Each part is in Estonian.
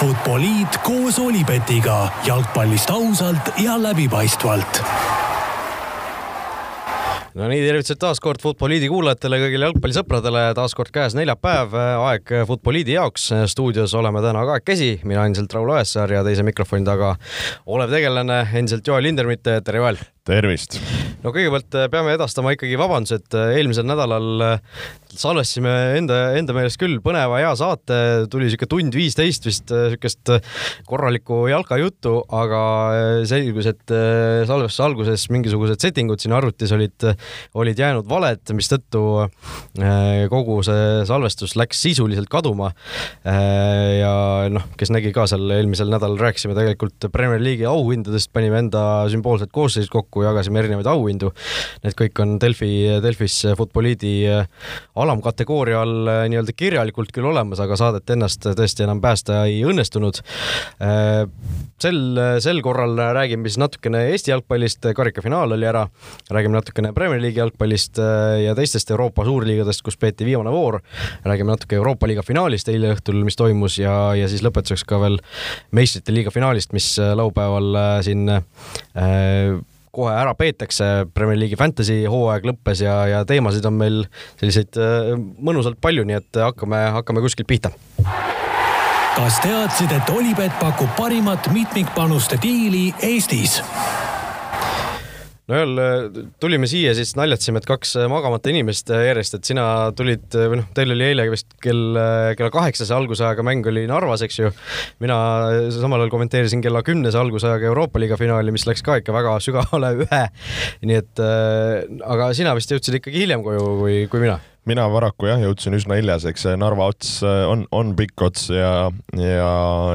Futboliit koos Olipetiga. Jalgpallist ausalt ja läbipaistvalt. No nii, tervitused taas kord Futboliidi kuulajatele, kõigile jalgpallisõpradele, taas kord käes neljapäev, aeg Futboliidi jaoks. stuudios oleme täna kahekesi, mina endiselt Raul Oessar ja teise mikrofoni taga olev tegelane, endiselt Joel Lindermitt, tere Joel! Tervist! no kõigepealt äh, peame edastama ikkagi vabandused, äh, eelmisel nädalal äh, salvestasime enda, enda meelest küll põneva hea saate, tuli sihuke tund viisteist vist siukest korralikku jalkajuttu, aga selgus, et salvestuse alguses mingisugused settingud siin arvutis olid, olid jäänud valed, mistõttu kogu see salvestus läks sisuliselt kaduma. ja noh, kes nägi ka seal eelmisel nädalal rääkisime tegelikult Premier League'i auhindadest, panime enda sümboolsed koosseisud kokku, jagasime erinevaid auhindu. Need kõik on Delfi, Delfis Futboliidi äh, alamkategooria all äh, nii-öelda kirjalikult küll olemas, aga saadet ennast tõesti enam päästa ei õnnestunud. Äh, sel, sel korral räägime siis natukene Eesti jalgpallist, karikafinaal oli ära, räägime natukene Premier League'i jalgpallist ja teistest Euroopa suurliigadest, kus peeti viimane voor. räägime natuke Euroopa liiga finaalist eile õhtul, mis toimus ja, ja siis lõpetuseks ka veel meistrite liiga finaalist, mis laupäeval siin äh, kohe ära peetakse, Premier League'i fantasy hooaeg lõppes ja, ja teemasid on meil selliseid äh, mõnusalt palju, nii et hakkame, hakkame kuskilt pihta. kas teadsid, et Olipet pakub parimat mitmikpanuste diili Eestis? No jälle tulime siia, siis naljatasime, et kaks magamata inimest järjest, et sina tulid või noh, teil oli eile vist kell, kella kaheksase algusajaga mäng oli Narvas, eks ju. mina samal ajal kommenteerisin kella kümnese algusajaga Euroopa liiga finaali, mis läks ka ikka väga sügavale ühe. nii et äh, aga sina vist jõudsid ikkagi hiljem koju kui, kui mina mina paraku jah, jõudsin üsna hiljas, eks see Narva ots äh, on, on pikk ots ja, ja,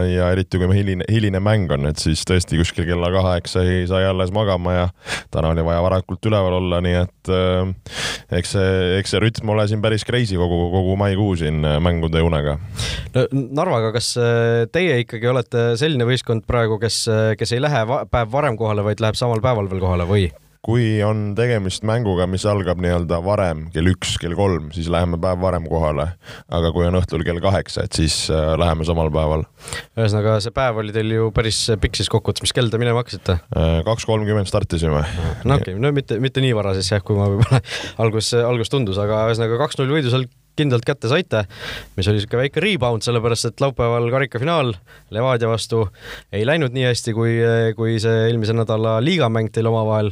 ja eriti kui hiline, hiline mäng on, et siis tõesti kuskil kella kaheksa sai alles magama ja täna oli vaja varakult üleval olla, nii et äh, eks see, eks see rütm ole siin päris crazy kogu, kogu maikuu siin äh, mängude unega. no Narvaga, kas äh, teie ikkagi olete selline võistkond praegu, kes, kes ei lähe va päev varem kohale, vaid läheb samal päeval veel kohale või? Kui on tegemist mänguga, mis algab nii-öelda varem, kell üks, kell kolm, siis läheme päev varem kohale. aga kui on õhtul kell kaheksa, et siis äh, läheme samal päeval. ühesõnaga, see päev oli teil ju päris pikk siis kokkuvõttes, mis kell te minema hakkasite? Äh, kaks kolmkümmend startisime. no okei okay., no mitte, mitte nii vara siis jah, kui ma võib-olla algus, algus tundus, aga ühesõnaga kaks-null võidu seal kindlalt kätte saite, mis oli niisugune väike rebound, sellepärast et laupäeval karikafinaal Levadia vastu ei läinud nii hästi, kui, kui see eelmise nädala liigamäng teil omavahel.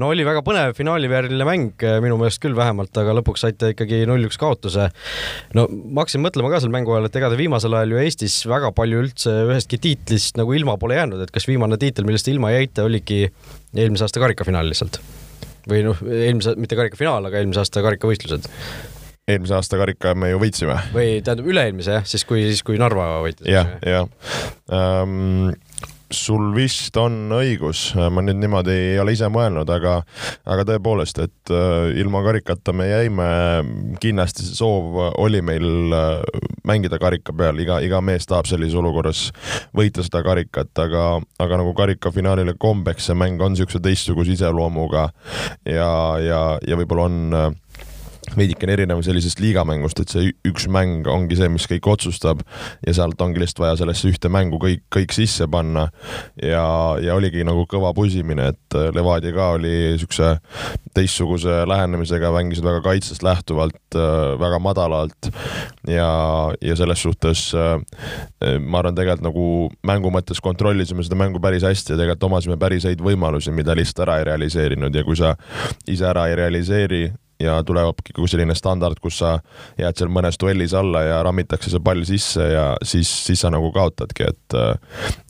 no oli väga põnev finaalivääriline mäng minu meelest küll vähemalt, aga lõpuks saite ikkagi null-üks kaotuse. no ma hakkasin mõtlema ka seal mängu ajal, et ega te viimasel ajal ju Eestis väga palju üldse ühestki tiitlist nagu ilma pole jäänud, et kas viimane tiitel, millest te ilma jäite, oligi eelmise aasta karikafinaal lihtsalt? või noh, eelmise, mitte karikafinaal, aga eelmise aasta karikavõistlused eelmise aasta karika me ju võitsime. või tähendab üle-eelmise jah, siis kui, siis kui Narva võitis. jah, jah um, sul vist on õigus, ma nüüd niimoodi ei ole ise mõelnud, aga, aga tõepoolest, et äh, ilma karikata me jäime, kindlasti see soov oli meil äh, mängida karika peal, iga, iga mees tahab sellises olukorras võita seda karikat, aga, aga nagu karikafinaalile kombeks, see mäng on niisuguse teistsuguse iseloomuga ja, ja, ja võib-olla on äh, veidikene erinev sellisest liigamängust, et see üks mäng ongi see, mis kõik otsustab ja sealt ongi lihtsalt vaja sellesse ühte mängu kõik, kõik sisse panna. ja, ja oligi nagu kõva pusimine, et äh, Levadia ka oli siukse teistsuguse lähenemisega, mängisid väga kaitsest lähtuvalt, äh, väga madalalt ja, ja selles suhtes äh, ma arvan, tegelikult nagu mängu mõttes kontrollisime seda mängu päris hästi ja tegelikult omasime päris häid võimalusi, mida lihtsalt ära ei realiseerinud ja kui sa ise ära ei realiseeri, ja tulebki selline standard, kus sa jääd seal mõnes duellis alla ja rammitakse see pall sisse ja siis, siis sa nagu kaotadki, et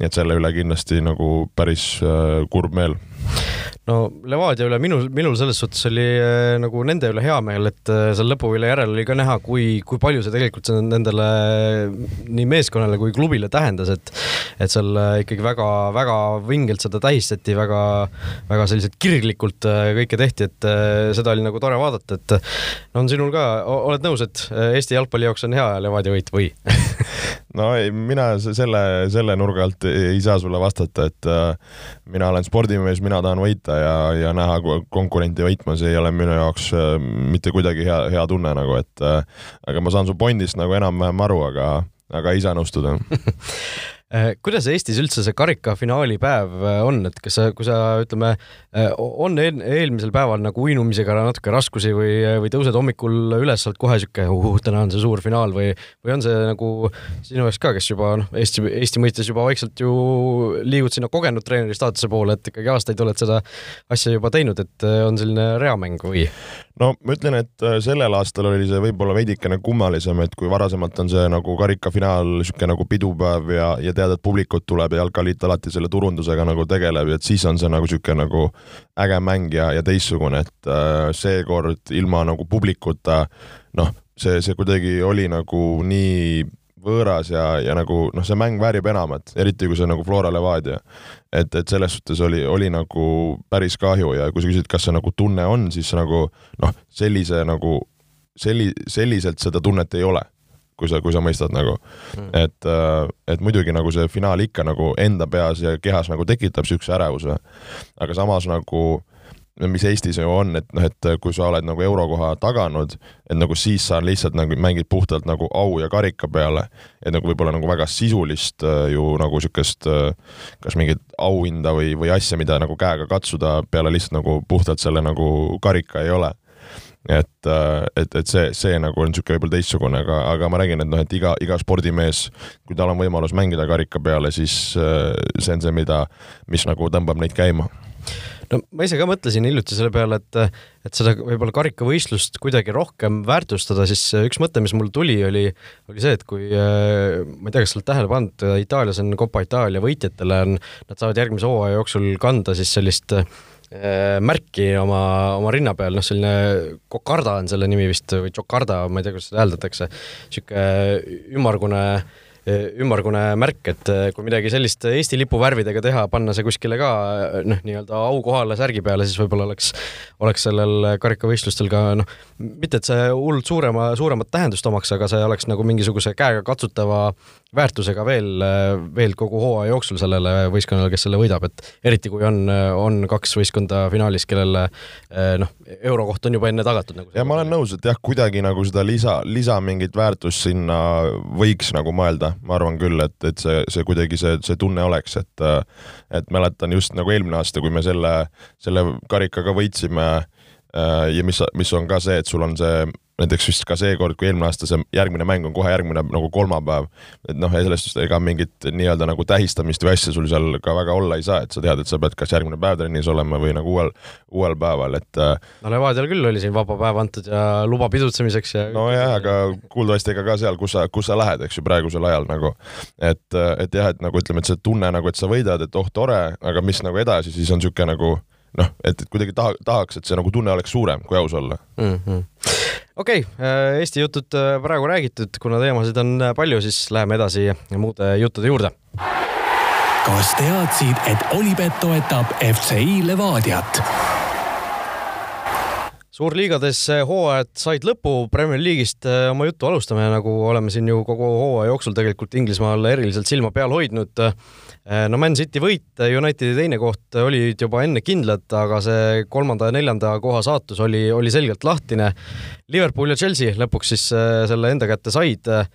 et selle üle kindlasti nagu päris äh, kurb meel no Levadia üle minul, minul selles suhtes oli äh, nagu nende üle hea meel, et äh, seal lõpuvile järel oli ka näha, kui, kui palju see tegelikult nendele nii meeskonnale kui klubile tähendas, et et seal äh, ikkagi väga-väga vingelt seda tähistati, väga, väga selliselt kirglikult kõike tehti, et seda oli nagu tore vaadata, et no on sinul ka, oled nõus, et Eesti jalgpalli jaoks on hea Levadia võit või? No ei, mina selle, selle nurga alt ei saa sulle vastata, et mina olen spordimees, mina tahan võita ja, ja näha konkurenti võitmas ei ole minu jaoks äh, mitte kuidagi hea, hea tunne nagu, et äh, aga ma saan su pointist nagu enam-vähem aru, aga aga ei saa nõustuda kuidas Eestis üldse see karikafinaali päev äh, on, et kas sa, kui sa ütleme, äh, on eel, eelmisel päeval nagu uinumisega natuke raskusi või, või tõused hommikul üles, oled kohe sihuke uh,, täna on see suur finaal või, või on see nagu sinu jaoks ka, kes juba noh, Eesti, Eesti mõistes juba vaikselt ju liigud sinna kogenud treeneri staatuse poole, et ikkagi aastaid oled seda asja juba teinud, et on selline reamäng või? no ma ütlen, et sellel aastal oli see võib-olla veidikene kummalisem, et kui varasemalt on see nagu karikafinaal, niisugune nagu pidupäev ja, ja tead, et publikut tuleb ja jalkaliit alati selle turundusega nagu tegeleb, et siis on see nagu niisugune nagu äge mäng ja, ja teistsugune, et äh, seekord ilma nagu publikuta noh, see, see kuidagi oli nagu nii võõras ja, ja nagu noh, see mäng väärib enamat, eriti kui see nagu Flora Levadia. et, et selles suhtes oli, oli nagu päris kahju ja kui sa küsid, kas see nagu tunne on, siis nagu noh, sellise nagu selli-, selliselt seda tunnet ei ole kui sa, kui sa mõistad nagu. Mm., et, äh, et muidugi nagu see finaal ikka nagu enda peas ja kehas nagu tekitab siukse ärevuse, aga samas nagu mis Eestis ju on, et noh, et kui sa oled nagu eurokoha taganud, et nagu siis sa lihtsalt nagu mängid puhtalt nagu au ja karika peale, et nagu võib-olla nagu väga sisulist äh, ju nagu siukest äh, kas mingit auhinda või, või asja, mida nagu käega katsuda peale lihtsalt nagu puhtalt selle nagu karika ei ole et, äh, et, et see, see nagu on niisugune võib-olla teistsugune, aga, aga ma räägin, et noh, et iga, iga spordimees, kui tal on võimalus mängida karika peale, siis äh, see on see, mida, mis nagu tõmbab neid käima. No ma ise ka mõtlesin hiljuti selle peale, et, et seda võib-olla karikavõistlust kuidagi rohkem väärtustada, siis üks mõte, mis mul tuli, oli, oli see, et kui äh, ma ei tea, kas sa oled tähele pannud, Itaalias on Coppa Itaalia võitjatele on, nad saavad järgmise hooaja jooksul kanda siis sellist äh, märki oma, oma rinna peal, noh, selline kokarda on selle nimi vist või tšokarda, ma ei tea, kuidas seda hääldatakse, niisugune ümmargune äh, ümmargune märk, et äh, kui midagi sellist Eesti lipu värvidega teha, panna see kuskile ka noh, nii-öelda aukohale särgi peale, siis võib-olla oleks, oleks sellel karikavõistlustel ka noh, mitte et see hullult suurema, suuremat tähendust omaks, aga see oleks nagu mingisuguse käega katsutava väärtusega veel, veel kogu hooaja jooksul sellele võistkonnale, kes selle võidab, et eriti kui on, on kaks võistkonda finaalis, kellele noh, eurokoht on juba enne tagatud nagu. ja ma olen nõus, et jah, kuidagi nagu seda lisa, lisa mingit väärtust sinna võiks nagu mõelda ma arvan küll, et, et see, see kuidagi see, see tunne oleks, et et mäletan just nagu eelmine aasta, kui me selle, selle karikaga võitsime äh, ja mis, mis on ka see, et sul on see näiteks vist ka seekord, kui eelmine aasta see järgmine mäng on kohe järgmine nagu kolmapäev, et noh, sellest just ega mingit nii-öelda nagu tähistamist või asja sul seal ka väga olla ei saa, et sa tead, et sa pead kas järgmine päev trennis olema või nagu uuel, uuel päeval, et. Äh, no Levadial küll oli siin vaba päev antud ja luba pidutsemiseks ja. nojah, aga kuuldavasti ega ka seal, kus sa, kus sa lähed, eks ju, praegusel ajal nagu, et, et jah, et nagu ütleme, et see tunne nagu, et sa võidad, et oh tore, aga mis nagu edasi, siis on niisugune nagu noh, et, et kuidagi taha, tahaks, et see nagu tunne oleks suurem, kui aus olla mm. -hmm. Okei okay,, äh, Eesti jutud äh, praegu räägitud, kuna teemasid on äh, palju, siis läheme edasi muude juttude juurde. kas teadsid, et Olipet toetab FCI Levadiat? Suurliigades hooajad said lõpu, Premier League'ist oma juttu alustame, nagu oleme siin ju kogu hooaja jooksul tegelikult Inglismaal eriliselt silma peal hoidnud Äh, no Man City võit, Unitedi teine koht olid juba enne kindlad, aga see kolmanda ja neljanda koha saatus oli, oli selgelt lahtine. Liverpool ja Chelsea lõpuks siis äh, selle enda kätte said äh,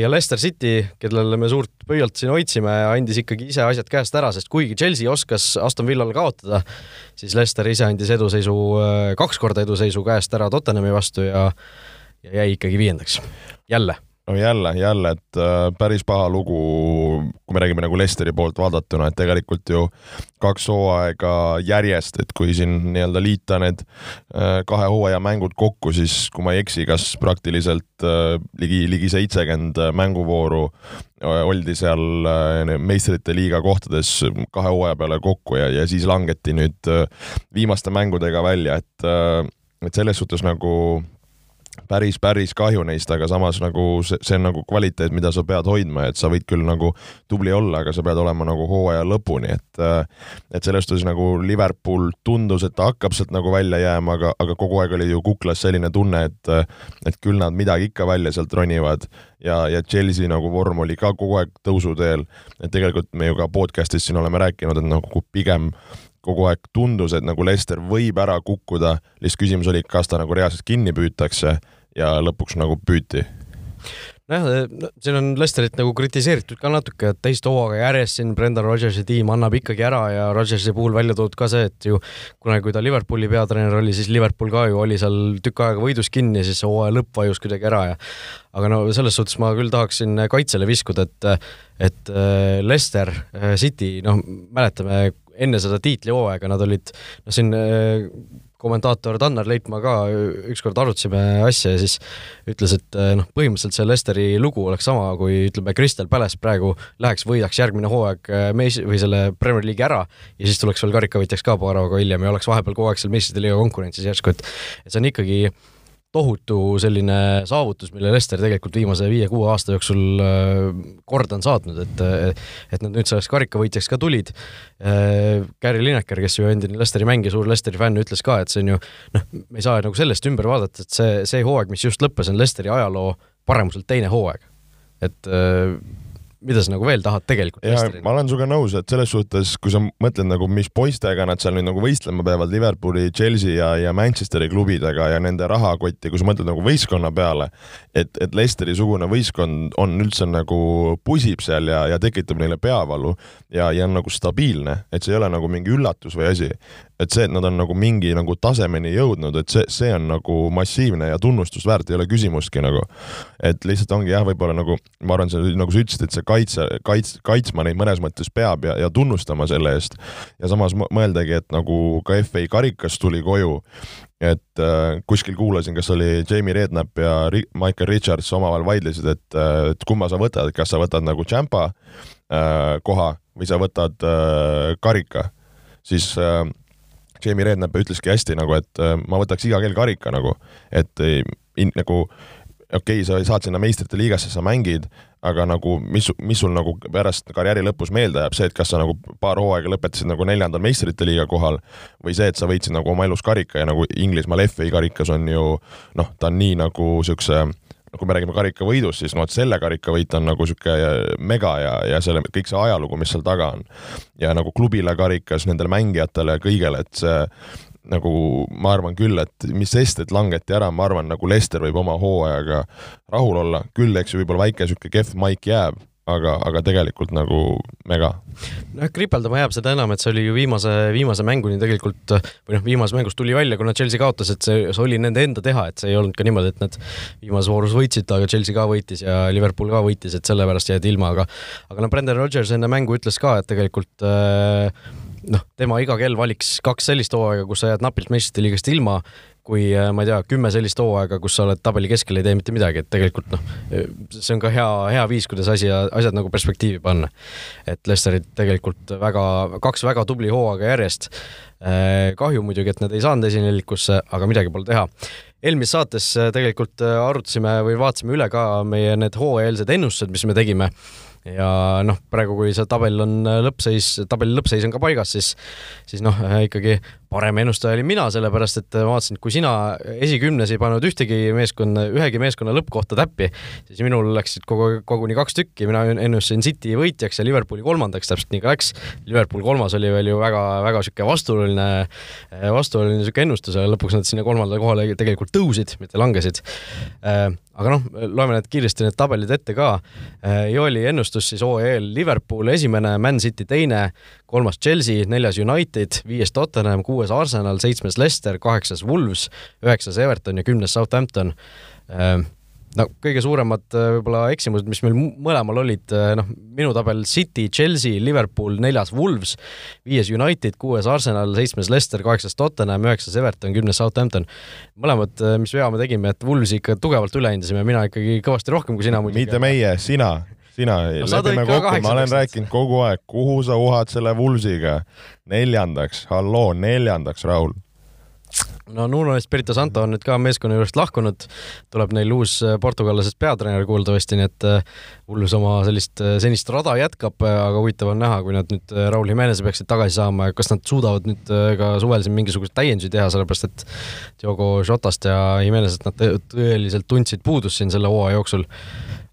ja Leicester City, kellele me suurt pöialt siin hoidsime, andis ikkagi ise asjad käest ära, sest kuigi Chelsea oskas Aston Villale kaotada, siis Leicester ise andis eduseisu, kaks korda eduseisu käest ära Tottenhami vastu ja ja jäi ikkagi viiendaks, jälle no jälle, jälle, et äh, päris paha lugu, kui me räägime nagu Lesteri poolt vaadatuna, et tegelikult ju kaks hooaega järjest, et kui siin nii-öelda liita need äh, kahe hooaja mängud kokku, siis kui ma ei eksi, kas praktiliselt äh, ligi, ligi seitsekümmend mänguvooru oldi seal meistrite liiga kohtades kahe hooaja peale kokku ja, ja siis langeti nüüd viimaste mängudega välja, et, et selles suhtes nagu päris, päris kahju neist, aga samas nagu see, see on nagu kvaliteet, mida sa pead hoidma, et sa võid küll nagu tubli olla, aga sa pead olema nagu hooaja lõpuni, et et selles suhtes nagu Liverpool tundus, et ta hakkab sealt nagu välja jääma, aga, aga kogu aeg oli ju kuklas selline tunne, et et küll nad midagi ikka välja sealt ronivad. Ja, ja Chelsea nagu vorm oli ka kogu aeg tõusuteel, et tegelikult me ju ka podcast'is siin oleme rääkinud, et nagu pigem kogu aeg tundus, et nagu Lester võib ära kukkuda, lihtsalt küsimus oli, kas ta nagu reaalselt kinni püütakse ja lõpuks nagu püüti. Nojah, siin on Lesterit nagu kritiseeritud ka natuke, et teist hooaega järjest siin Brendan Rodgersi tiim annab ikkagi ära ja Rodgersi puhul välja toodud ka see, et ju kunagi, kui ta Liverpooli peatreener oli, siis Liverpool ka ju oli seal tükk aega võidus kinni ja siis see hooaja lõpp vajus kuidagi ära ja aga no selles suhtes ma küll tahaksin kaitsele viskuda, et et äh, Lester City, noh, mäletame enne seda tiitlihooaega nad olid, noh siin kommentaator Tannar Leitmaa ka ükskord arutasime asja ja siis ütles, et eh, noh, põhimõtteliselt see Lesteri lugu oleks sama, kui ütleme, Crystal Palace praegu läheks, võidaks järgmine hooaeg eh, meis- või selle Premier League'i ära ja siis tuleks veel karikavõitjaks ka paar päeva hiljem ja oleks vahepeal kogu aeg seal meistrite liiga konkurentsis järsku, et et see on ikkagi tohutu selline saavutus, mille Lester tegelikult viimase viie-kuue aasta jooksul äh, korda on saatnud, et et nad nüüd selleks karikavõitjaks ka tulid. Äh, Gary Lineker, kes ju endine Lesteri mängija, suur Lesteri fänn, ütles ka, et see on ju noh, me ei saa nagu sellest ümber vaadata, et see, see hooaeg, mis just lõppes, on Lesteri ajaloo paremuselt teine hooaeg. et äh, mida sa nagu veel tahad tegelikult ja ma olen sinuga nõus, et selles suhtes, kui sa mõtled nagu, mis poistega nad seal nüüd nagu võistlema peavad, Liverpooli, Chelsea ja, ja Manchesteri klubidega ja nende rahakotti, kui sa mõtled nagu võistkonna peale, et, et Leicesteri-sugune võistkond on üldse nagu pusib seal ja, ja tekitab neile peavalu ja, ja on nagu stabiilne, et see ei ole nagu mingi üllatus või asi et see, et nad on nagu mingi nagu tasemeni jõudnud, et see, see on nagu massiivne ja tunnustust väärt, ei ole küsimustki nagu. et lihtsalt ongi jah, võib-olla nagu ma arvan, see nagu sa ütlesid, et see kaitse, kaits-, kaitsma neid mõnes mõttes peab ja, ja tunnustama selle eest. ja samas mõeldagi, et nagu ka FA karikas tuli koju, et äh, kuskil kuulasin, kas oli Jamie Redknapp ja Ri Michael Richards omavahel vaidlesid, et äh,, et kumma sa võtad, kas sa võtad nagu tšämpa äh, koha või sa võtad äh, karika, siis äh, Jamie Redknapp ütleski hästi nagu, et äh, ma võtaks iga kell karika nagu, et in, nagu okei okay,, sa saad sinna meistrite liigasse, sa mängid, aga nagu mis, mis sul nagu pärast karjääri lõpus meelde jääb, see, et kas sa nagu paar hooaega lõpetasid nagu neljandal meistrite liiga kohal või see, et sa võitsid nagu oma elus karika ja nagu Inglismaal FA karikas on ju noh, ta on nii nagu siukse kui me räägime karikavõidust, siis noh, et selle karikavõit on nagu sihuke mega ja, ja selle, kõik see ajalugu, mis seal taga on. ja nagu klubile karikas, nendele mängijatele, kõigele, et see nagu ma arvan küll, et mis sest, et langeti ära, ma arvan, nagu Lester võib oma hooajaga rahul olla, küll eks ju võib-olla väike sihuke kehv maik jääb aga, aga tegelikult nagu mega. noh, kripeldama jääb seda enam, et see oli ju viimase, viimase mänguni tegelikult või noh, viimases mängus tuli välja, kuna Chelsea kaotas, et see, see oli nende enda teha, et see ei olnud ka niimoodi, et nad viimases voorus võitsid, aga Chelsea ka võitis ja Liverpool ka võitis, et sellepärast jäid ilma, aga aga noh, Brendan Rodgers enne mängu ütles ka, et tegelikult äh, noh, tema iga kell valiks kaks sellist hooaega, kus sa jääd napilt meistrite liigast ilma kui äh, ma ei tea, kümme sellist hooaega, kus sa oled tabeli keskel, ei tee mitte midagi, et tegelikult noh, see on ka hea, hea viis, kuidas asi, asjad nagu perspektiivi panna. et Lesterid tegelikult väga, kaks väga tubli hooaega järjest. Äh, kahju muidugi, et nad ei saanud esinelikusse, aga midagi pole teha. eelmises saates äh, tegelikult arutasime või vaatasime üle ka meie need hooajaeelsed ennustused, mis me tegime ja noh, praegu, kui see tabel on lõppseis, tabeli lõppseis on ka paigas, siis, siis noh, ikkagi parem ennustaja olin mina, sellepärast et ma vaatasin, et kui sina esikümnes ei pannud ühtegi meeskonna, ühegi meeskonna lõppkohta täppi, siis minul läksid kogu, koguni kaks tükki, mina ennustasin City võitjaks ja Liverpooli kolmandaks, täpselt nii ka läks. Liverpool kolmas oli veel ju väga-väga niisugune vastuoluline, vastuoluline niisugune ennustus, aga lõpuks nad sinna kolmandale kohale tegelikult tõusid, mitte langesid. Aga noh, loeme need kiiresti need tabelid ette ka. Jooli ennustus siis hooajal Liverpool esimene, Man City teine, kolmas Chelsea, neljas United, viies Tottenham, kuues Arsenal, seitsmes Leicester, kaheksas Wolves, üheksas Everton ja kümnes Southampton. No kõige suuremad äh, võib-olla eksimused, mis meil mõlemal olid, äh, noh, minu tabel City, Chelsea, Liverpool, neljas Wolves, viies United, kuues Arsenal, seitsmes Leicester, kaheksas Tottenham, üheksas Everton, kümnes Southampton. mõlemad, äh, mis vea me tegime, et Wolvesi ikka tugevalt üle hindasime, mina ikkagi kõvasti rohkem kui sina muidugi. mitte meie, sina sina no,, lepime kokku, ma olen rääkinud kogu aeg, kuhu sa uhad selle Wulvsiga. neljandaks, halloo, neljandaks, Raul no Nuno Espirito Santo on nüüd ka meeskonna juurest lahkunud, tuleb neil uus äh, portugallasest peatreener kuuldavasti, nii et äh, oma sellist äh, senist rada jätkab, aga huvitav on näha, kui nad nüüd Raul Jimenez'i peaksid tagasi saama ja kas nad suudavad nüüd ka suvel siin mingisuguseid täiendusi teha, sellepärast et Diogo Jotast ja Jimenez'ist nad tõeliselt tundsid puudust siin selle hooaja jooksul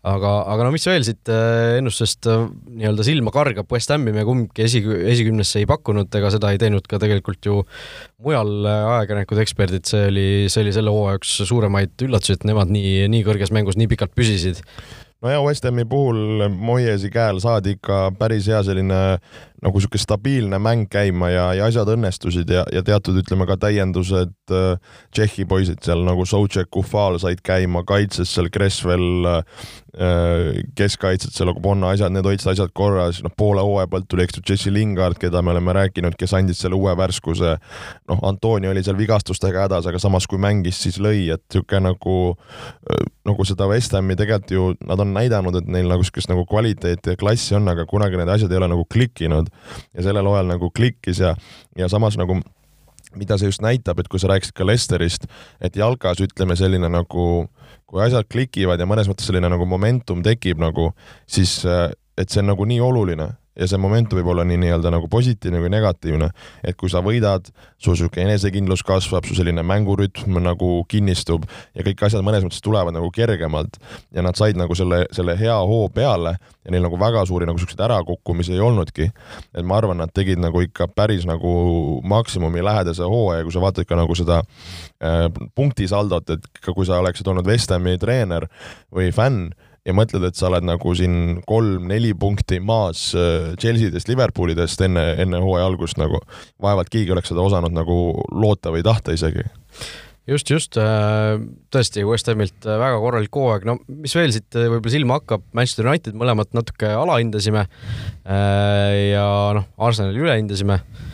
aga, aga no mis veel siit äh, ennustusest äh, nii-öelda silma kargab, West Hami me kumbki esi, esikümnesse ei pakkunud, ega seda ei teinud ka tegelikult ju mujal äh, ajakirjanikud, eksperdid, see oli, see oli selle hooaja üks suuremaid üllatusi, et nemad nii, nii kõrges mängus nii pikalt püsisid. No ja West Hami puhul Moyesi käel saadi ikka päris hea selline nagu niisugune stabiilne mäng käima ja, ja asjad õnnestusid ja, ja teatud, ütleme ka täiendused äh, Tšehhi poisid seal nagu Soucek, Ufal said käima, kaitses seal Kresvel äh,, keskkaitsed seal, Bonna asjad, need hoidsid asjad korras, noh, poole hooaja pealt tuli eks ju Jesse Lingard, keda me oleme rääkinud, kes andis selle uue värskuse, noh, Antoni oli seal vigastustega hädas, aga samas kui mängis, siis lõi, et niisugune nagu äh, nagu seda West Hami tegelikult ju, nad on näidanud, et neil nagu niisugust nagu kvaliteeti ja klassi on, aga kunagi need asjad ei ole nagu klikkinud ja sellel hooajal nagu klikkis ja, ja samas nagu mida see just näitab, et kui sa rääkisid ka Lesterist, et jalkas ütleme selline nagu, kui asjad klikivad ja mõnes mõttes selline nagu momentum tekib nagu, siis et see on nagu nii oluline ja see momentum võib olla nii nii-öelda nagu positiivne kui negatiivne. et kui sa võidad, su sihuke enesekindlus kasvab, su selline mängurütm nagu kinnistub ja kõik asjad mõnes mõttes tulevad nagu kergemalt ja nad said nagu selle, selle hea hoo peale ja neil nagu väga suuri nagu siukseid ärakukkumisi ei olnudki. et ma arvan, nad tegid nagu ikka päris nagu maksimumi lähedase hooaja, kui sa vaatad ka nagu seda äh, punktisaldot, et ka kui sa oleksid olnud West Hami treener või fänn ja mõtled, et sa oled nagu siin kolm-neli punkti maas äh, Chelsea'dest, Liverpoolidest enne, enne hooaja algust nagu, vaevalt keegi oleks seda osanud nagu loota või tahta isegi. Just, just, äh, tõesti West Hamilt äh, väga korralik hooaeg, no mis veel siit võib-olla silma hakkab, Manchester United mõlemat natuke alahindasime ja noh, Arsenali ülehindasime Äh,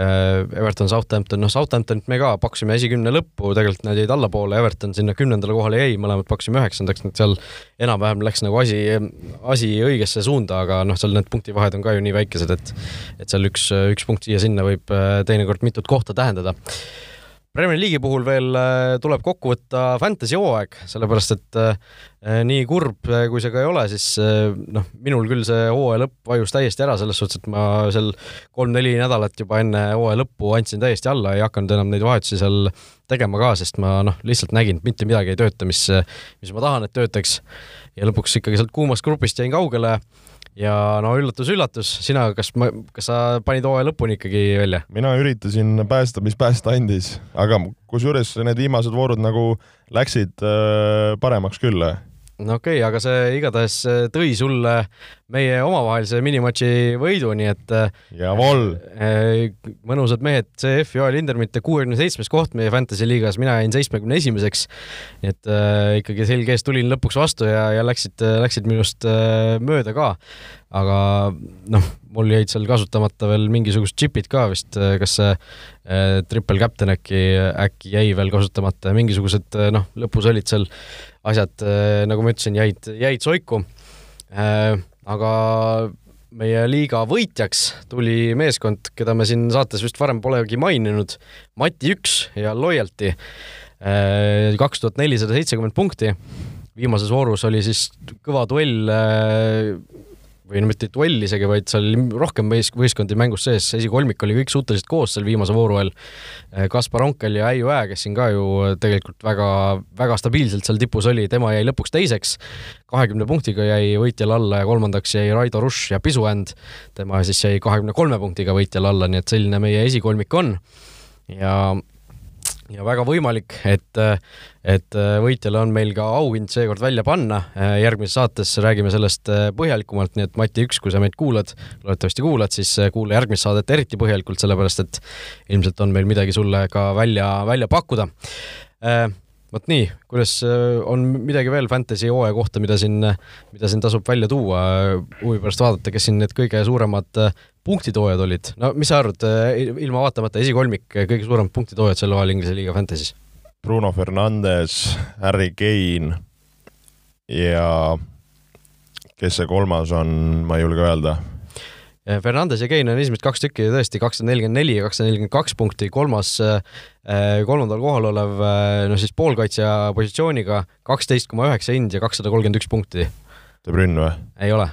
Everton, Southampton, noh, Southamptonit me ka pakkusime esikümne lõppu, tegelikult nad jäid allapoole, Everton sinna kümnendale kohale jäi, mõlemad pakkusime üheksandaks, nii et seal enam-vähem läks nagu asi, asi õigesse suunda, aga noh, seal need punktivahed on ka ju nii väikesed, et et seal üks, üks punkt siia-sinna võib äh, teinekord mitut kohta tähendada Premier League'i puhul veel äh, tuleb kokku võtta fantasy hooaeg, sellepärast et äh, nii kurb, äh, kui see ka ei ole, siis noh, minul küll see hooaja lõpp vajus täiesti ära, selles suhtes, et ma seal kolm-neli nädalat juba enne hooaja lõppu andsin täiesti alla, ei hakanud enam neid vahetusi seal tegema ka, sest ma noh, lihtsalt nägin, et mitte midagi ei tööta, mis, mis ma tahan, et töötaks. ja lõpuks ikkagi sealt kuumast grupist jäin kaugele ja no üllatus-üllatus, sina, kas ma, kas sa panid hooaja lõpuni ikkagi välja? mina üritasin päästa, mis päästa andis, aga kusjuures need viimased voorud nagu läksid äh, paremaks küll no okei okay,, aga see igatahes äh, tõi sulle meie omavahelise minimatši võidu, nii et äh, Javol. Äh, mõnusad mehed, CF Joel Hindermitte kuuekümne seitsmes koht meie Fantasy liigas, mina jäin seitsmekümne esimeseks. nii et äh, ikkagi selge ees tulin lõpuks vastu ja, ja läksid, läksid minust äh, mööda ka. aga noh, mul jäid seal kasutamata veel mingisugused džipid ka vist, kas see äh, triple captain äkki, äkki jäi veel kasutamata ja mingisugused noh, lõpus olid seal asjad, äh, nagu ma ütlesin, jäid, jäid soiku. Äh, aga meie liiga võitjaks tuli meeskond, keda me siin saates vist varem polegi maininud, Mati üks ja Loyalty. Äh, kaks tuhat nelisada seitsekümmend punkti. viimases voorus oli siis kõva duell või no mitte duell isegi, vaid seal oli rohkem võis-, võistkondi mängus sees, esikolmik oli kõik suhteliselt koos seal viimase vooru ajal. Eh, Kaspar Onkel ja Äiu Ää, kes siin ka ju tegelikult väga, väga stabiilselt seal tipus oli, tema jäi lõpuks teiseks, kahekümne punktiga jäi võitjale alla ja kolmandaks jäi Raido Rush ja Pisuänd, tema siis jäi kahekümne kolme punktiga võitjale alla, nii et selline meie esikolmik on. ja ja väga võimalik, et, et võitjale on meil ka auhind seekord välja panna. järgmises saates räägime sellest põhjalikumalt, nii et Mati üks, kui sa meid kuulad, loodetavasti kuulad, siis kuula järgmist saadet eriti põhjalikult, sellepärast et ilmselt on meil midagi sulle ka välja, välja pakkuda vot nii, kuidas on midagi veel Fantasy hooaja kohta, mida siin, mida siin tasub välja tuua, huvi pärast vaadata, kes siin need kõige suuremad punktitoojad olid, no mis sa arvad, eh, ilma vaatamata esikolmik, eh, kõige suuremad punktitoojad sel hooajal Inglise liiga Fantasy's? Bruno Fernandes, Harry Kane ja kes see kolmas on, ma ei julge öelda. Eh, Fernandes ja Kane on esimesed kaks tükki tõesti kakssada nelikümmend neli ja kakssada nelikümmend kaks punkti, kolmas, kolmandal kohal olev noh siis poolkaitsja positsiooniga kaksteist koma üheksa hind ja kakssada kolmkümmend üks punkti. De Bruyne või? ei ole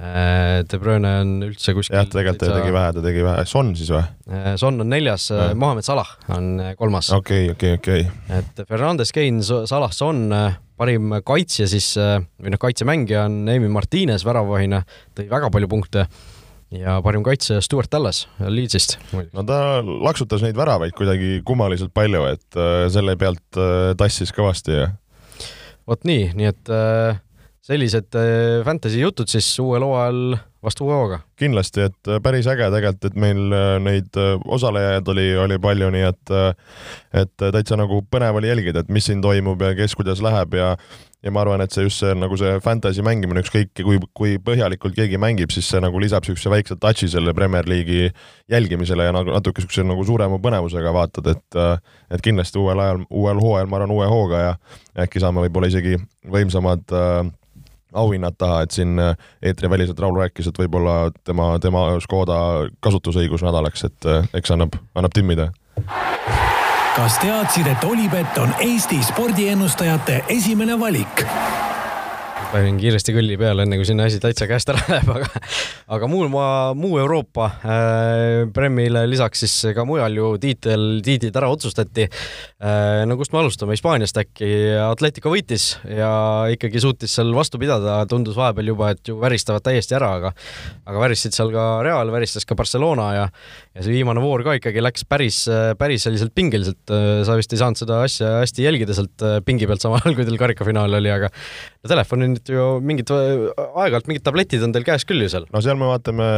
De Bruyne on üldse kuskil jah, tegelikult ta tegi vähe, ta tegi vähe, Son siis või? vähe. Son on neljas Jah., Mohamed Salah on kolmas. okei, okei, okei. et Fernandes, Kane, Salah, Son, parim kaitsja siis või noh, kaitsemängija on Emi Martines väravahina, tõi väga palju punkte ja parim kaitsja Stewart Tallas Leedsist no ta laksutas neid väravaid kuidagi kummaliselt palju, et selle pealt tassis kõvasti ja vot nii, nii et äh, sellised äh, fantasy jutud siis uuel hooajal vastu uue hooga. kindlasti, et äh, päris äge tegelikult, et meil äh, neid osalejaid oli, oli palju, nii et et täitsa nagu põnev oli jälgida, et mis siin toimub ja kes kuidas läheb ja ja ma arvan, et see just see nagu see fantasy mängimine, ükskõik kui, kui põhjalikult keegi mängib, siis see nagu lisab niisuguse väikse touch'i selle Premier League'i jälgimisele ja nagu natuke niisuguse nagu suurema põnevusega vaatad, et et kindlasti uuel ajal, uuel hooajal ma arvan uue hooga ja äkki saame võib-olla isegi võimsamad äh, auhinnad taha, et siin äh, eetriväliselt Raul rääkis, et võib-olla tema, tema Škoda kasutusõigus nädalaks, et äh, eks annab, annab timmida. kas teadsid, et Olipet on Eesti spordiennustajate esimene valik? Panin kiiresti kõlli peale, enne kui sinna asi täitsa käest ära läheb, aga aga muu maa, muu Euroopa äh, Premile lisaks siis ka mujal ju tiitel, tiitlid ära otsustati. Äh,. no kust me alustame, Hispaaniast äkki, Atletico võitis ja ikkagi suutis seal vastu pidada, tundus vahepeal juba, et ju väristavad täiesti ära, aga aga väristasid seal ka Real, väristas ka Barcelona ja ja see viimane voor ka ikkagi läks päris, päris selliselt pingeliselt, sa vist ei saanud seda asja hästi jälgida sealt äh, pingi pealt samal ajal, kui teil karikafinaal oli, aga no telefonil nüüd ju mingid, aeg-ajalt mingid tabletid on teil käes küll ju seal. no seal me vaatame,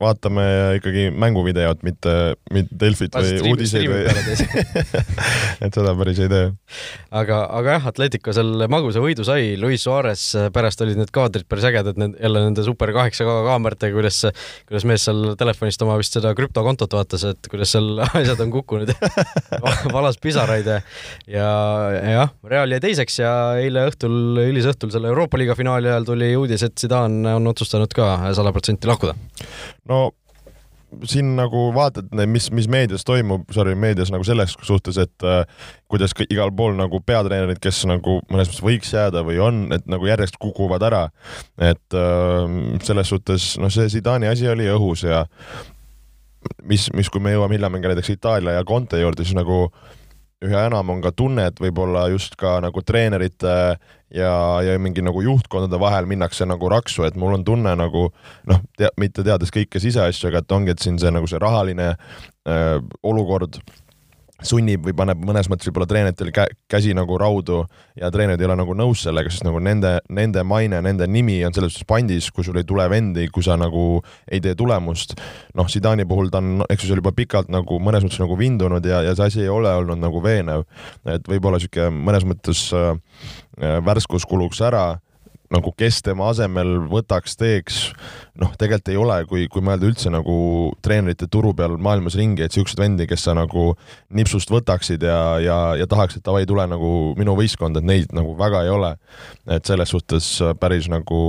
vaatame ikkagi mänguvideot, mitte, mitte Delfit või uudiseid või, et seda päris ei tee. aga, aga jah, Atletico seal magusa võidu sai, Luis Suarez, pärast olid need kaadrid päris ägedad, need jälle nende super 8K kaameratega, kuidas, kuidas mees seal telefonist oma vist seda krüptokontot vaatas, et kuidas seal asjad on kukkunud valas pisaraid ja ja jah, Real jäi teiseks ja eile õhtul, hilisõhtul selle Euroopa liiga finaali ajal tuli uudis, et Zidane on otsustanud ka sada protsenti lahkuda. No siin nagu vaatad, mis, mis meedias toimub, sorry, meedias nagu selles suhtes, et äh, kuidas igal pool nagu peatreenerid, kes nagu mõnes mõttes võiks jääda või on, et nagu järjest kukuvad ära. et äh, selles suhtes, noh, see Zidani asi oli õhus ja mis, mis, kui me jõuame hiljem näiteks Itaalia ja Conte juurde, siis nagu üha enam on ka tunne, et võib-olla just ka nagu treenerite ja, ja mingi nagu juhtkondade vahel minnakse nagu raksu, et mul on tunne nagu noh te,, mitte teades kõike siseasju, aga et ongi, et siin see nagu see rahaline äh, olukord sunnib või paneb mõnes mõttes võib-olla treeneritel kä käsi nagu raudu ja treenerid ei ole nagu nõus sellega, sest nagu nende, nende maine, nende nimi on selles suhtes pandis, kui sul ei tule vendi, kui sa nagu ei tee tulemust. noh, Zidani puhul ta on, eks ju, seal juba pikalt nagu mõnes mõttes nagu vindunud ja, ja see asi ei ole olnud nagu veenev. et võib-olla sihuke mõnes mõttes äh, äh, värskus kuluks ära nagu kes tema asemel võtaks, teeks, noh, tegelikult ei ole, kui, kui mõelda üldse nagu treenerite turu peal maailmas ringi, et siukseid vendi, kes sa nagu nipsust võtaksid ja, ja, ja tahaks, et davai, tule nagu minu võistkonda, et neid nagu väga ei ole. et selles suhtes päris nagu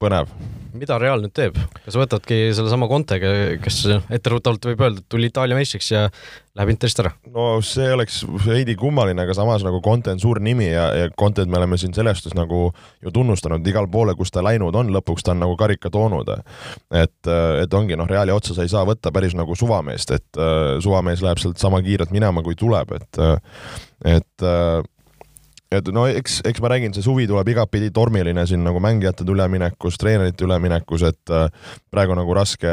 põnev. mida Real nüüd teeb, kas võtadki sellesama Contega, kes etteruttavalt võib öelda, et tuli Itaalia meistriks ja läheb Interist ära? no see oleks veidi kummaline, aga samas nagu Conte on suur nimi ja, ja Contet me oleme siin selles suhtes nagu ju tunnustanud igal poole, kus ta läinud on, lõpuks ta on nagu karika toonud. et, et ongi noh, Reali otsa sa ei saa võtta päris nagu suvameest, et suvamees läheb sealt sama kiirelt minema, kui tuleb, et et et no eks, eks ma räägin, see suvi tuleb igatpidi tormiline siin nagu mängijate üleminekus, treenerite üleminekus, et äh, praegu nagu raske,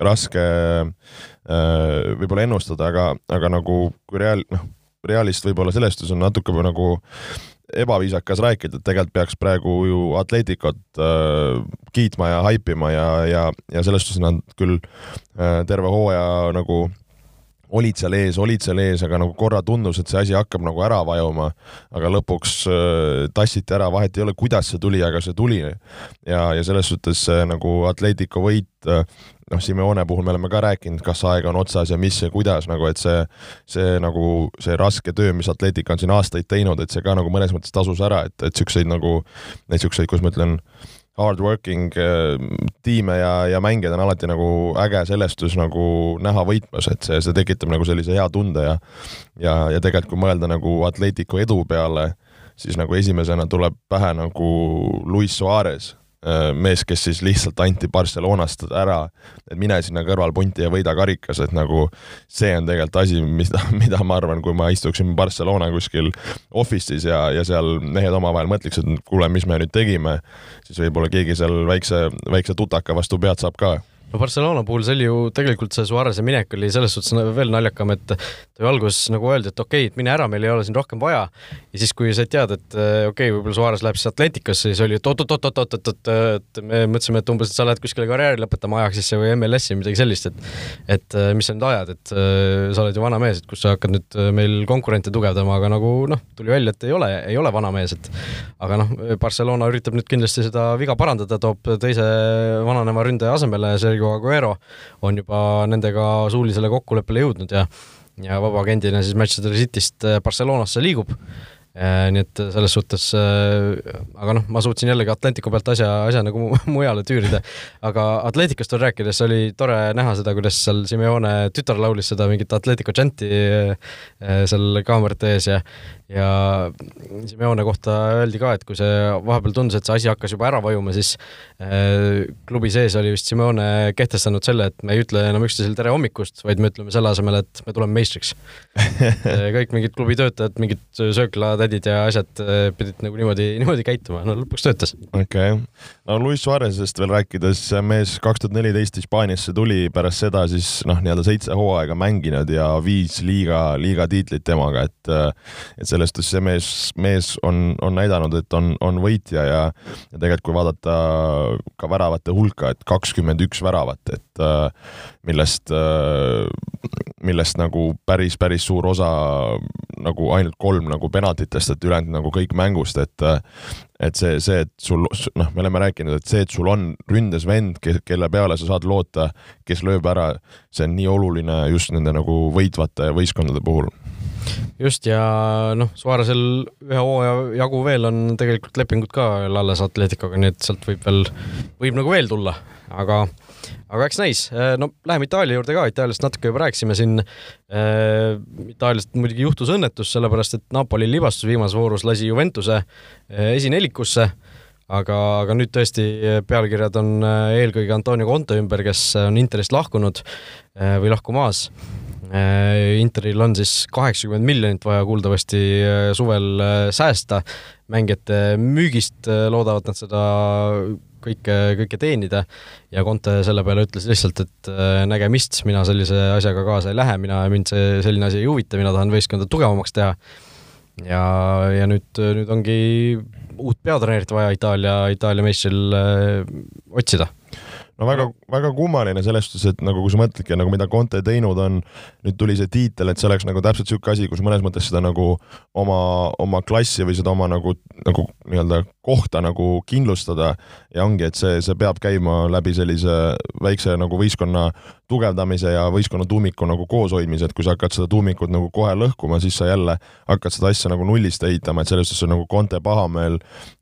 raske äh, võib-olla ennustada, aga, aga nagu kui Real, noh, Realist võib-olla selles suhtes on natuke nagu ebaviisakas rääkida, et tegelikult peaks praegu ju Atleticot äh, kiitma ja haipima ja, ja, ja selles suhtes nad küll äh, terve hooaja nagu olid seal ees, olid seal ees, aga nagu korra tundus, et see asi hakkab nagu ära vajuma, aga lõpuks äh, tassiti ära, vahet ei ole, kuidas see tuli, aga see tuli. ja, ja selles suhtes nagu Atletico võit äh, noh, Simeone puhul me oleme ka rääkinud, kas aeg on otsas ja mis ja kuidas nagu, et see, see nagu see raske töö, mis Atletica on siin aastaid teinud, et see ka nagu mõnes mõttes tasus ära, et, et siukseid nagu neid siukseid, kus ma ütlen, hard working äh, tiime ja, ja mängijaid on alati nagu äge sellest nagu näha võitmas, et see, see tekitab nagu sellise hea tunde ja ja, ja tegelikult kui mõelda nagu Atletico edu peale, siis nagu esimesena tuleb pähe nagu Luis Suarez, mees, kes siis lihtsalt anti Barcelonast ära, et mine sinna kõrvalpunti ja võida karikas, et nagu see on tegelikult asi, mida, mida ma arvan, kui ma istuksin Barcelona kuskil office'is ja, ja seal mehed omavahel mõtleks, et kuule, mis me nüüd tegime, siis võib-olla keegi seal väikse, väikse tutaka vastu pead saab ka no Barcelona puhul see oli ju tegelikult see Suarez'e minek oli selles suhtes veel naljakam, et ta ju alguses nagu öeldi, et okei okay,, et mine ära, meil ei ole siin rohkem vaja. ja siis, kui said teada, et okei okay,, võib-olla Suarez läheb siis Atleticasse, siis oli, et oot-oot-oot-oot-oot, et me mõtlesime, et umbes, et sa lähed kuskile karjääri lõpetama Ajaxisse või MLS-i, midagi sellist, et et mis sa nüüd ajad, et sa oled ju vana mees, et kus sa hakkad nüüd meil konkurente tugevdama, aga nagu noh, tuli välja, et ei ole, ei ole vana mees, et aga noh, Barcelona üritab nüüd kindlasti seda viga parandada, toob teise vananeva ründaja asemele Sergio Sergio Aguero on juba nendega suulisele kokkuleppele jõudnud ja ja vabaagendina siis Manchester Cityst äh, Barcelonasse liigub Äh, nii et selles suhtes, äh, aga noh, ma suutsin jällegi Atlanticu pealt asja, asja nagu mujale tüürida. aga Atleticust veel rääkides oli tore näha seda, kuidas seal Simeone tütar laulis seda mingit Atletico džanti seal kaamerate ees ja ja Simeone kohta öeldi ka, et kui see vahepeal tundus, et see asi hakkas juba ära vajuma, siis klubi sees oli vist Simeone kehtestanud selle, et me ei ütle enam üksteisele tere hommikust, vaid me ütleme selle asemel, et me tuleme meistriks kõik mingid klubi töötajad, mingid sööklad, tädid ja asjad äh, pidid nagu niimoodi, niimoodi käituma, no lõpuks töötas. okei okay., no Luis Suarez'est veel rääkides, mees kaks tuhat neliteist Hispaaniasse tuli, pärast seda siis noh, nii-öelda seitse hooaega mänginud ja viis liiga, liiga tiitlit temaga, et äh, et selles suhtes see mees, mees on, on näidanud, et on, on võitja ja ja tegelikult kui vaadata ka väravate hulka, et kakskümmend üks väravat, et äh, millest, millest nagu päris, päris suur osa nagu ainult kolm nagu penaltitest, et ülejäänud nagu kõik mängust, et et see, see, et sul, noh, me oleme rääkinud, et see, et sul on ründes vend, kelle peale sa saad loota, kes lööb ära, see on nii oluline just nende nagu võitvate võistkondade puhul just ja noh, Suarezil ühe hooaja jagu veel on tegelikult lepingud ka veel alles Atleticoga, nii et sealt võib veel, võib nagu veel tulla, aga aga eks näis, äh, no läheme Itaalia juurde ka, Itaaliast natuke juba rääkisime siin äh,. Itaaliast muidugi juhtus õnnetus, sellepärast et Napoli libastus viimases voorus, lasi Juventuse äh, esinelikusse, aga, aga nüüd tõesti pealkirjad on eelkõige Antonio Conte ümber, kes on Interist lahkunud või lahkumas. Interil on siis kaheksakümmend miljonit vaja kuuldavasti äh, suvel säästa, mängijate müügist loodavad nad seda kõike, kõike teenida. Ja Conte selle peale ütles lihtsalt, et äh, nägemist, mina sellise asjaga kaasa ei lähe, mina, mind see selline asi ei huvita, mina tahan võistkonda tugevamaks teha. ja, ja nüüd, nüüd ongi uut peatreenerit vaja Itaalia, Itaalia meistril äh, otsida no väga, väga kummaline selles suhtes, et nagu kui sa mõtledki nagu mida Conte teinud on, nüüd tuli see tiitel, et see oleks nagu täpselt niisugune asi, kus mõnes mõttes seda nagu oma, oma klassi või seda oma nagu, nagu nii-öelda kohta nagu kindlustada ja ongi, et see, see peab käima läbi sellise väikse nagu võistkonna tugevdamise ja võistkonna tuumiku nagu kooshoidmise, et kui sa hakkad seda tuumikut nagu kohe lõhkuma, siis sa jälle hakkad seda asja nagu nullist ehitama, et selles suhtes nagu Conte pahameel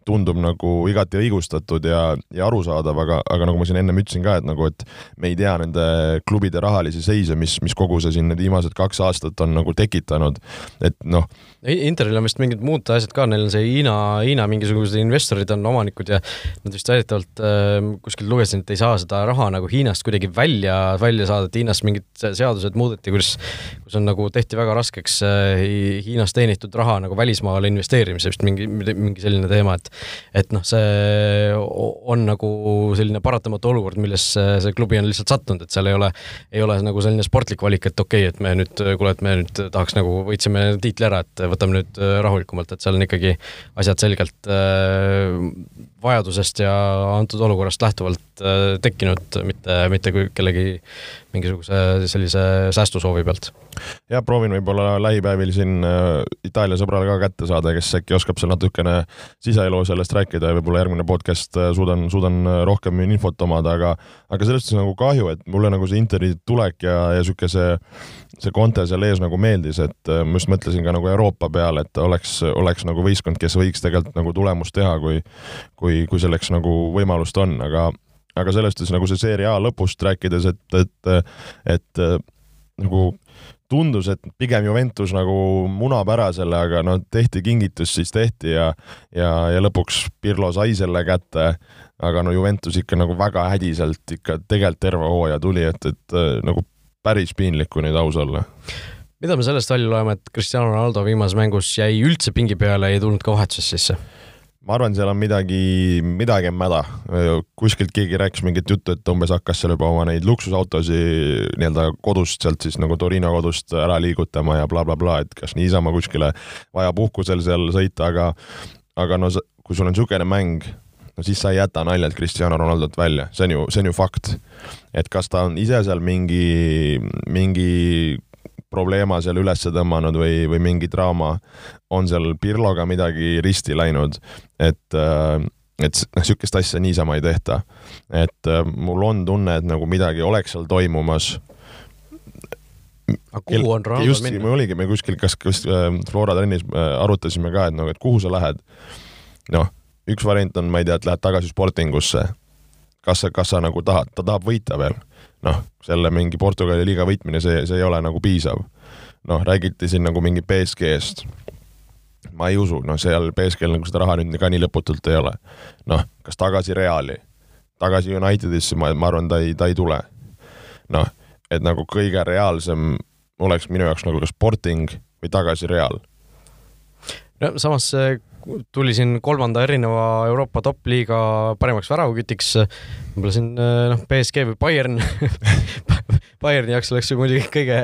tundub nagu igati õigustatud ja, ja arusaadav, aga, aga nagu ma siin ennem ütlesin ka, et nagu, et me ei tea nende klubide rahalisi seise, mis, mis kogu see siin need viimased kaks aastat on nagu tekitanud, et noh. Interil on vist mingid muud asjad ka, neil on see Hiina, Hiina mingisugused investorid on omanikud ja nad vist väidetavalt äh, kuskilt lugesin, et ei saa seda raha nagu Hiinast kuidagi välja, välja saada, et Hiinas mingid seadused muudeti, kus, kus on nagu tehti väga raskeks äh, Hiinas teenitud raha nagu välismaale investeerimise, vist mingi, mingi selline teema, et et noh, see on nagu selline paratamatu olukord, millesse see klubi on lihtsalt sattunud, et seal ei ole, ei ole nagu selline sportlik valik, et okei okay,, et me nüüd, kuule, et me nüüd tahaks nagu, võitsime tiitli ära, et võtame nüüd rahulikumalt, et seal on ikkagi asjad selgelt äh, vajadusest ja antud olukorrast lähtuvalt äh, tekkinud, mitte, mitte kellegi mingisuguse sellise säästusoovi pealt. jah, proovin võib-olla lähipäevil siin äh, Itaalia sõbrale ka kätte saada, kes äkki oskab seal natukene siseelu sellest rääkida ja võib-olla järgmine podcast äh, suudan, suudan äh, rohkem infot omada, aga aga sellest on nagu kahju, et mulle nagu see Interi tulek ja, ja niisugune see see Conte seal ees nagu meeldis, et ma just mõtlesin ka nagu Euroopa peale, et oleks, oleks nagu võistkond, kes võiks tegelikult nagu tulemust teha, kui kui, kui selleks nagu võimalust on, aga aga selles suhtes nagu see seeria lõpust rääkides, et, et, et nagu tundus, et pigem Juventus nagu munab ära selle, aga no tehti kingitus, siis tehti ja ja, ja lõpuks Pirlo sai selle kätte, aga no Juventus ikka nagu väga hädiselt ikka tegelikult terve hooaja tuli, et, et nagu päris piinlik, kui nüüd aus olla mida me sellest välja loeme, et Cristiano Ronaldo viimases mängus jäi üldse pingi peale, ei tulnud ka vahetuses sisse? Ma arvan, seal on midagi, midagi on mäda. kuskilt keegi rääkis mingit juttu, et umbes hakkas seal juba oma neid luksusautosi nii-öelda kodust, sealt siis nagu Torino kodust ära liigutama ja blablabla bla, bla, et kas niisama kuskile vaja puhkusel seal sõita, aga aga no kui sul on niisugune mäng, no siis sa ei jäta naljalt Cristiano Ronaldot välja, see on ju, see on ju fakt. et kas ta on ise seal mingi, mingi probleema seal üles tõmmanud või, või mingi draama, on seal Pirloga midagi risti läinud, et äh, et noh, niisugust asja niisama ei tehta. et äh, mul on tunne, et nagu midagi oleks seal toimumas. aga kuhu on Ronaldo just, minna? oligi, me kuskil, kas, kas äh, Flora trennis arutasime ka, et nagu, et kuhu sa lähed. noh, üks variant on, ma ei tea, et lähed tagasi Sportingusse. kas sa, kas sa nagu tahad, ta tahab võita veel noh, selle mingi Portugali liiga võitmine, see, see ei ole nagu piisav. noh, räägiti siin nagu mingi BSG-st. ma ei usu, noh, seal BSG-l nagu seda raha nüüd ka nii lõputult ei ole. noh, kas tagasi Reali, tagasi Unitedisse, ma, ma arvan, ta ei, ta ei tule. noh, et nagu kõige reaalsem oleks minu jaoks nagu kas Sporting või tagasi Real. no samas tuli siin kolmanda erineva Euroopa top-liiga parimaks väravakütiks. võib-olla siin noh, BSG või Bayern Bayerni jaoks oleks see muidugi kõige,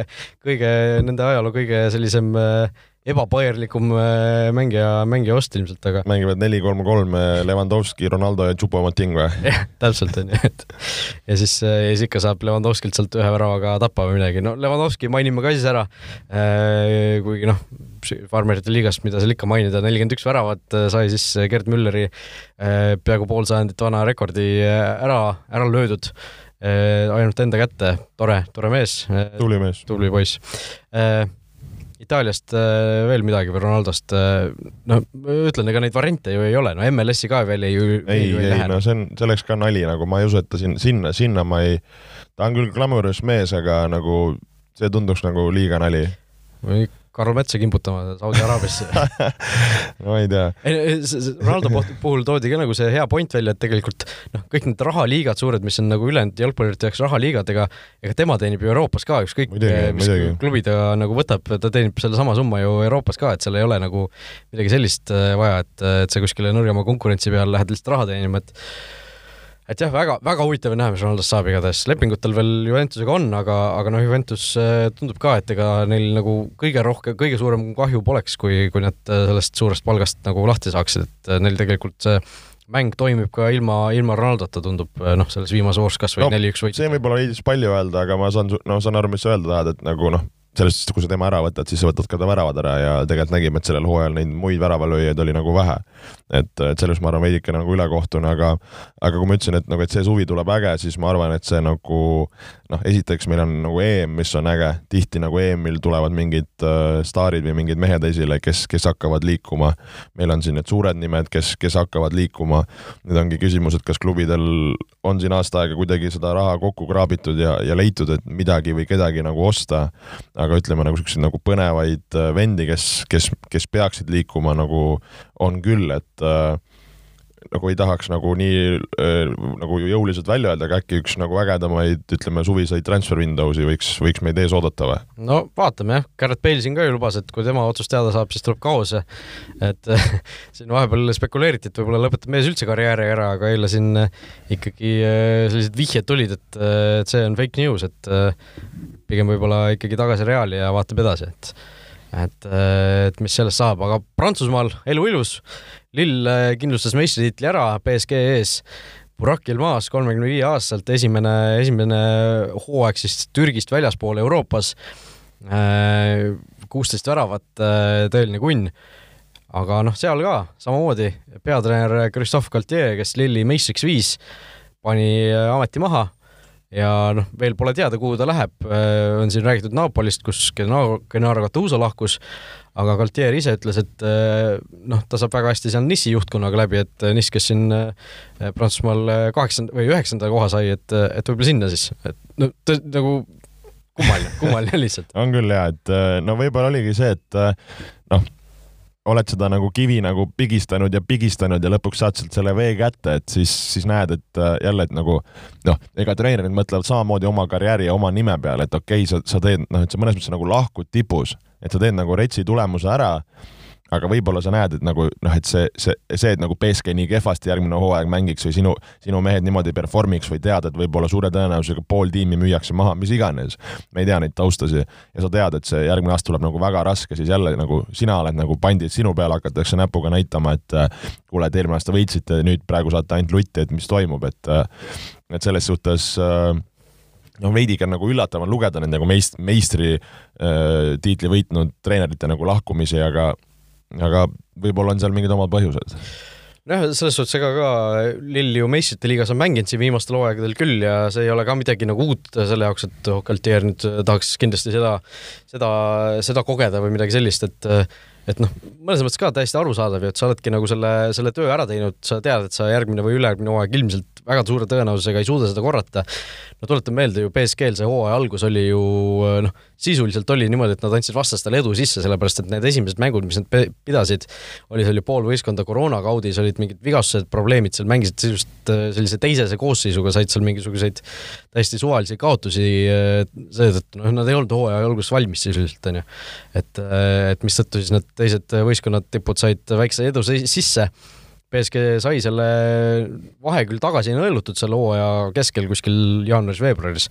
kõige nende ajaloo kõige sellisem äh, ebapaierlikum äh, mängija, mängija ost ilmselt, aga. mängivad neli, kolm, kolm Levandovski, Ronaldo ja Choupo-Moting või? jah, täpselt on ju, et ja siis, äh, ja siis ikka saab Levandovskilt sealt ühe väravaga tappa või midagi, no Levandovski mainime ka siis ära. Äh, kuigi noh, farmerite liigast, mida seal ikka mainida, nelikümmend üks väravat sai siis Gerd Mülleri peaaegu pool sajandit vana rekordi ära, ära löödud ainult enda kätte, tore, tore mees. tubli mees. tubli poiss Itaaliast äh, veel midagi või Ronaldost, äh, no ütlen, ega neid variante ju ei ole, no MLS-i ka veel ei ju ei, ei, ei, no see on, see oleks ka nali, nagu ma ei usu, et ta siin, sinna, sinna ma ei, ta on küll glamourous mees, aga nagu see tunduks nagu liiga nali. Karl Metsa kimbutama Saudi Araabiasse no ei tea. Ronaldo puhul toodi ka nagu see hea point välja, et tegelikult noh, kõik need rahaliigad suured, mis on nagu ülejäänud jalgpallurite jaoks rahaliigad, ega tema teenib ju Euroopas ka, ükskõik mis midagi. klubi ta nagu võtab, ta teenib sellesama summa ju Euroopas ka, et seal ei ole nagu midagi sellist äh, vaja, et, et sa kuskile nõrgema konkurentsi peal lähed lihtsalt raha teenima, et et jah, väga, väga huvitav on näha, mis Ronaldost saab igatahes, lepingutel veel Juventusega on, aga, aga noh, Juventus äh, tundub ka, et ega neil nagu kõige rohkem, kõige suurem kahju poleks, kui, kui nad äh, sellest suurest palgast nagu lahti saaksid, et äh, neil tegelikult see mäng toimib ka ilma, ilma Ronaldota, tundub noh, selles viimases voorus kas või no, neli-üks võit. see võib-olla veidi palju öelda, aga ma saan, no saan aru, mis sa öelda tahad, et nagu noh, sellest, kui sa tema ära võtad, siis sa võtad ka ta väravad ära ja tegelikult nägime, et sellel hooajal neid muid väravalööjaid oli nagu vähe. et, et selles ma arvan veidike nagu ülekohtune, aga, aga kui ma ütlesin, et nagu, et see suvi tuleb äge, siis ma arvan, et see nagu noh, esiteks meil on nagu EM, mis on äge, tihti nagu EM-il tulevad mingid äh, staarid või mingid mehed esile, kes, kes hakkavad liikuma. meil on siin need suured nimed, kes, kes hakkavad liikuma. nüüd ongi küsimus, et kas klubidel on siin aasta aega kuidagi seda raha kokku kraabitud ja, ja leitud, et midagi või kedagi nagu osta aga ütleme nagu siukseid nagu põnevaid äh, vendi, kes, kes, kes peaksid liikuma nagu on küll, et äh, nagu ei tahaks nagu nii äh, nagu jõuliselt välja öelda, aga äkki üks nagu ägedamaid, ütleme, suviseid transfer windows'i võiks, võiks meid ees oodata või? no vaatame jah, Garrett Bale siin ka ju lubas, et kui tema otsust teada saab, siis tuleb kaos. et siin vahepeal spekuleeriti, et võib-olla lõpetab mees üldse karjääri ära, aga eile siin ikkagi sellised vihjed tulid, et, et see on fake news, et pigem võib-olla ikkagi tagasi Reali ja vaatab edasi, et et, et mis sellest saab, aga Prantsusmaal elu ilus. Lill äh, kindlustas meistritiitli ära BSG ees. Burak Yilmaz, kolmekümne viie aastaselt, esimene, esimene hooaeg siis Türgist väljaspool Euroopas. Äh, kuusteist väravat, äh, tõeline kunn. aga noh, seal ka samamoodi peatreener Christophe Galtier, kes Lilli meistriks viis, pani ameti maha ja noh, veel pole teada, kuhu ta läheb, äh, on siin räägitud Napolist, kus Gennaro, Gennaro Gattuso lahkus, aga Galtier ise ütles, et äh, noh, ta saab väga hästi seal Nissi juhtkonnaga läbi, et äh, Niss, kes siin Prantsusmaal kaheksanda või üheksanda koha sai, et, et võib-olla sinna siis, et no ta nagu kummaline, kummaline lihtsalt. on küll ja, et no võib-olla oligi see, et noh, oled seda nagu kivi nagu pigistanud ja pigistanud ja lõpuks saad sealt selle vee kätte, et siis, siis näed, et jälle, et nagu noh, ega treenerid mõtlevad samamoodi oma karjääri ja oma nime peale, et okei okay,, sa, sa teed, noh, et sa mõnes mõttes nagu lahkud tipus, et sa teed nagu retsi tulemuse ära aga võib-olla sa näed, et nagu noh, et see, see, see, et nagu BSK nii kehvasti järgmine hooaeg mängiks või sinu, sinu mehed niimoodi performiks või tead, et võib-olla suure tõenäosusega pool tiimi müüakse maha, mis iganes. me ei tea neid taustasid ja sa tead, et see järgmine aasta tuleb nagu väga raske, siis jälle nagu sina oled nagu pandid, sinu peale hakatakse näpuga näitama, et kuule, et eelmine aasta võitsite, nüüd praegu saate ainult lutti, et mis toimub, et et selles suhtes noh, veidike nagu üllatav on lugeda nende nagu meist-, meistritiitli äh, võitnud treenerite nagu lahkumisi, aga aga võib-olla on seal mingid omad põhjused nojah, selles suhtes ega ka Lill ju meistrite liigas on mänginud siin viimastel hooaegadel küll ja see ei ole ka midagi nagu uut selle jaoks, et Galtier nüüd tahaks kindlasti seda, seda, seda kogeda või midagi sellist, et et noh, mõnes mõttes ka täiesti arusaadav ju, et sa oledki nagu selle, selle töö ära teinud, sa tead, et sa järgmine või ülejärgmine hooaeg ilmselt väga suure tõenäosusega ei suuda seda korrata. no tuletan meelde ju, BSG-l see hooaja algus oli ju noh, sisuliselt oli niimoodi, et nad andsid vastastele edu sisse, sellepärast et need esimesed mängud, mis nad pidasid, oli seal ju pool võistkonda koroonakaudis, olid mingid vigastused, probleemid, seal mängisid sisuliselt äh, sellise teisese koosseisuga, said seal mingisuguseid täiesti suvalisi kaotusi, äh, seetõttu noh, nad ei olnud hooaja alguses valmis sisuliselt, on ju. et, äh, et mistõttu siis need teised võistkonnad, tipud said väikse edu sisse BSG sai selle vahe küll tagasi nõelutud selle hooaja keskel kuskil jaanuaris-veebruaris,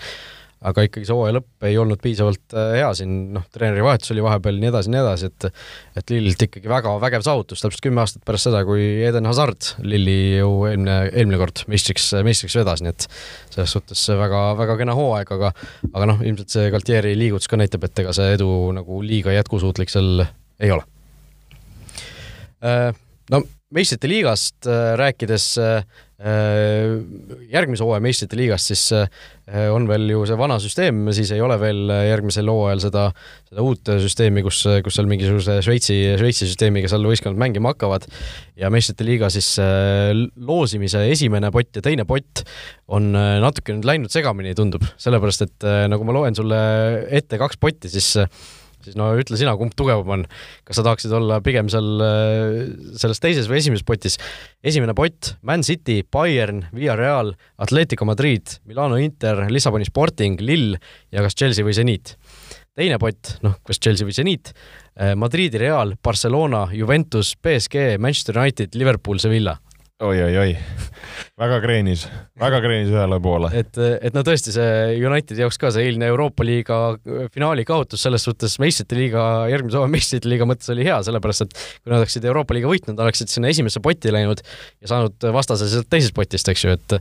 aga ikkagi see hooaja lõpp ei olnud piisavalt äh, hea siin, noh, treeneri vahetus oli vahepeal nii edasi, nii edasi, et et Lillilt ikkagi väga vägev saavutus, täpselt kümme aastat pärast seda, kui Eden Hazard Lilli ju eelmine, eelmine kord meistriks, meistriks vedas, nii et selles suhtes väga, väga kena hooaeg, aga aga noh, ilmselt see Galtieri liigutus ka näitab, et ega see edu nagu liiga jätkusuutlik seal ei ole. Äh, no meistrite liigast äh, rääkides äh, järgmise hooaja meistrite liigast, siis äh, on veel ju see vana süsteem, siis ei ole veel järgmisel hooajal seda, seda uut süsteemi, kus, kus seal mingisuguse Šveitsi, Šveitsi süsteemiga seal võistkonnad mängima hakkavad. ja meistrite liiga siis loosimise esimene pott ja teine pott on natuke nüüd läinud segamini, tundub, sellepärast et nagu ma loen sulle ette kaks potti, siis siis no ütle sina, kumb tugevam on. kas sa tahaksid olla pigem seal äh, selles teises või esimeses potis? esimene pott, Man City, Bayern, Villarreal, Atletico Madrid, Milano Inter, Lissaboni Sporting, Lill ja kas Chelsea või Zenit. teine pott, noh, kas Chelsea või Zenit, äh, Madridi Real, Barcelona, Juventus, BSG, Manchester United, Liverpool, Sevilla oi-oi-oi, väga kreenis, väga kreenis ühele poole. et, et no tõesti, see Unitedi jaoks ka see eilne Euroopa liiga finaali kaotus selles suhtes meistrite liiga, järgmise hooaja meistrite liiga mõttes oli hea, sellepärast et kui nad oleksid Euroopa liiga võitnud, oleksid sinna esimesse potti läinud ja saanud vastase sealt teisest potist, eks ju, et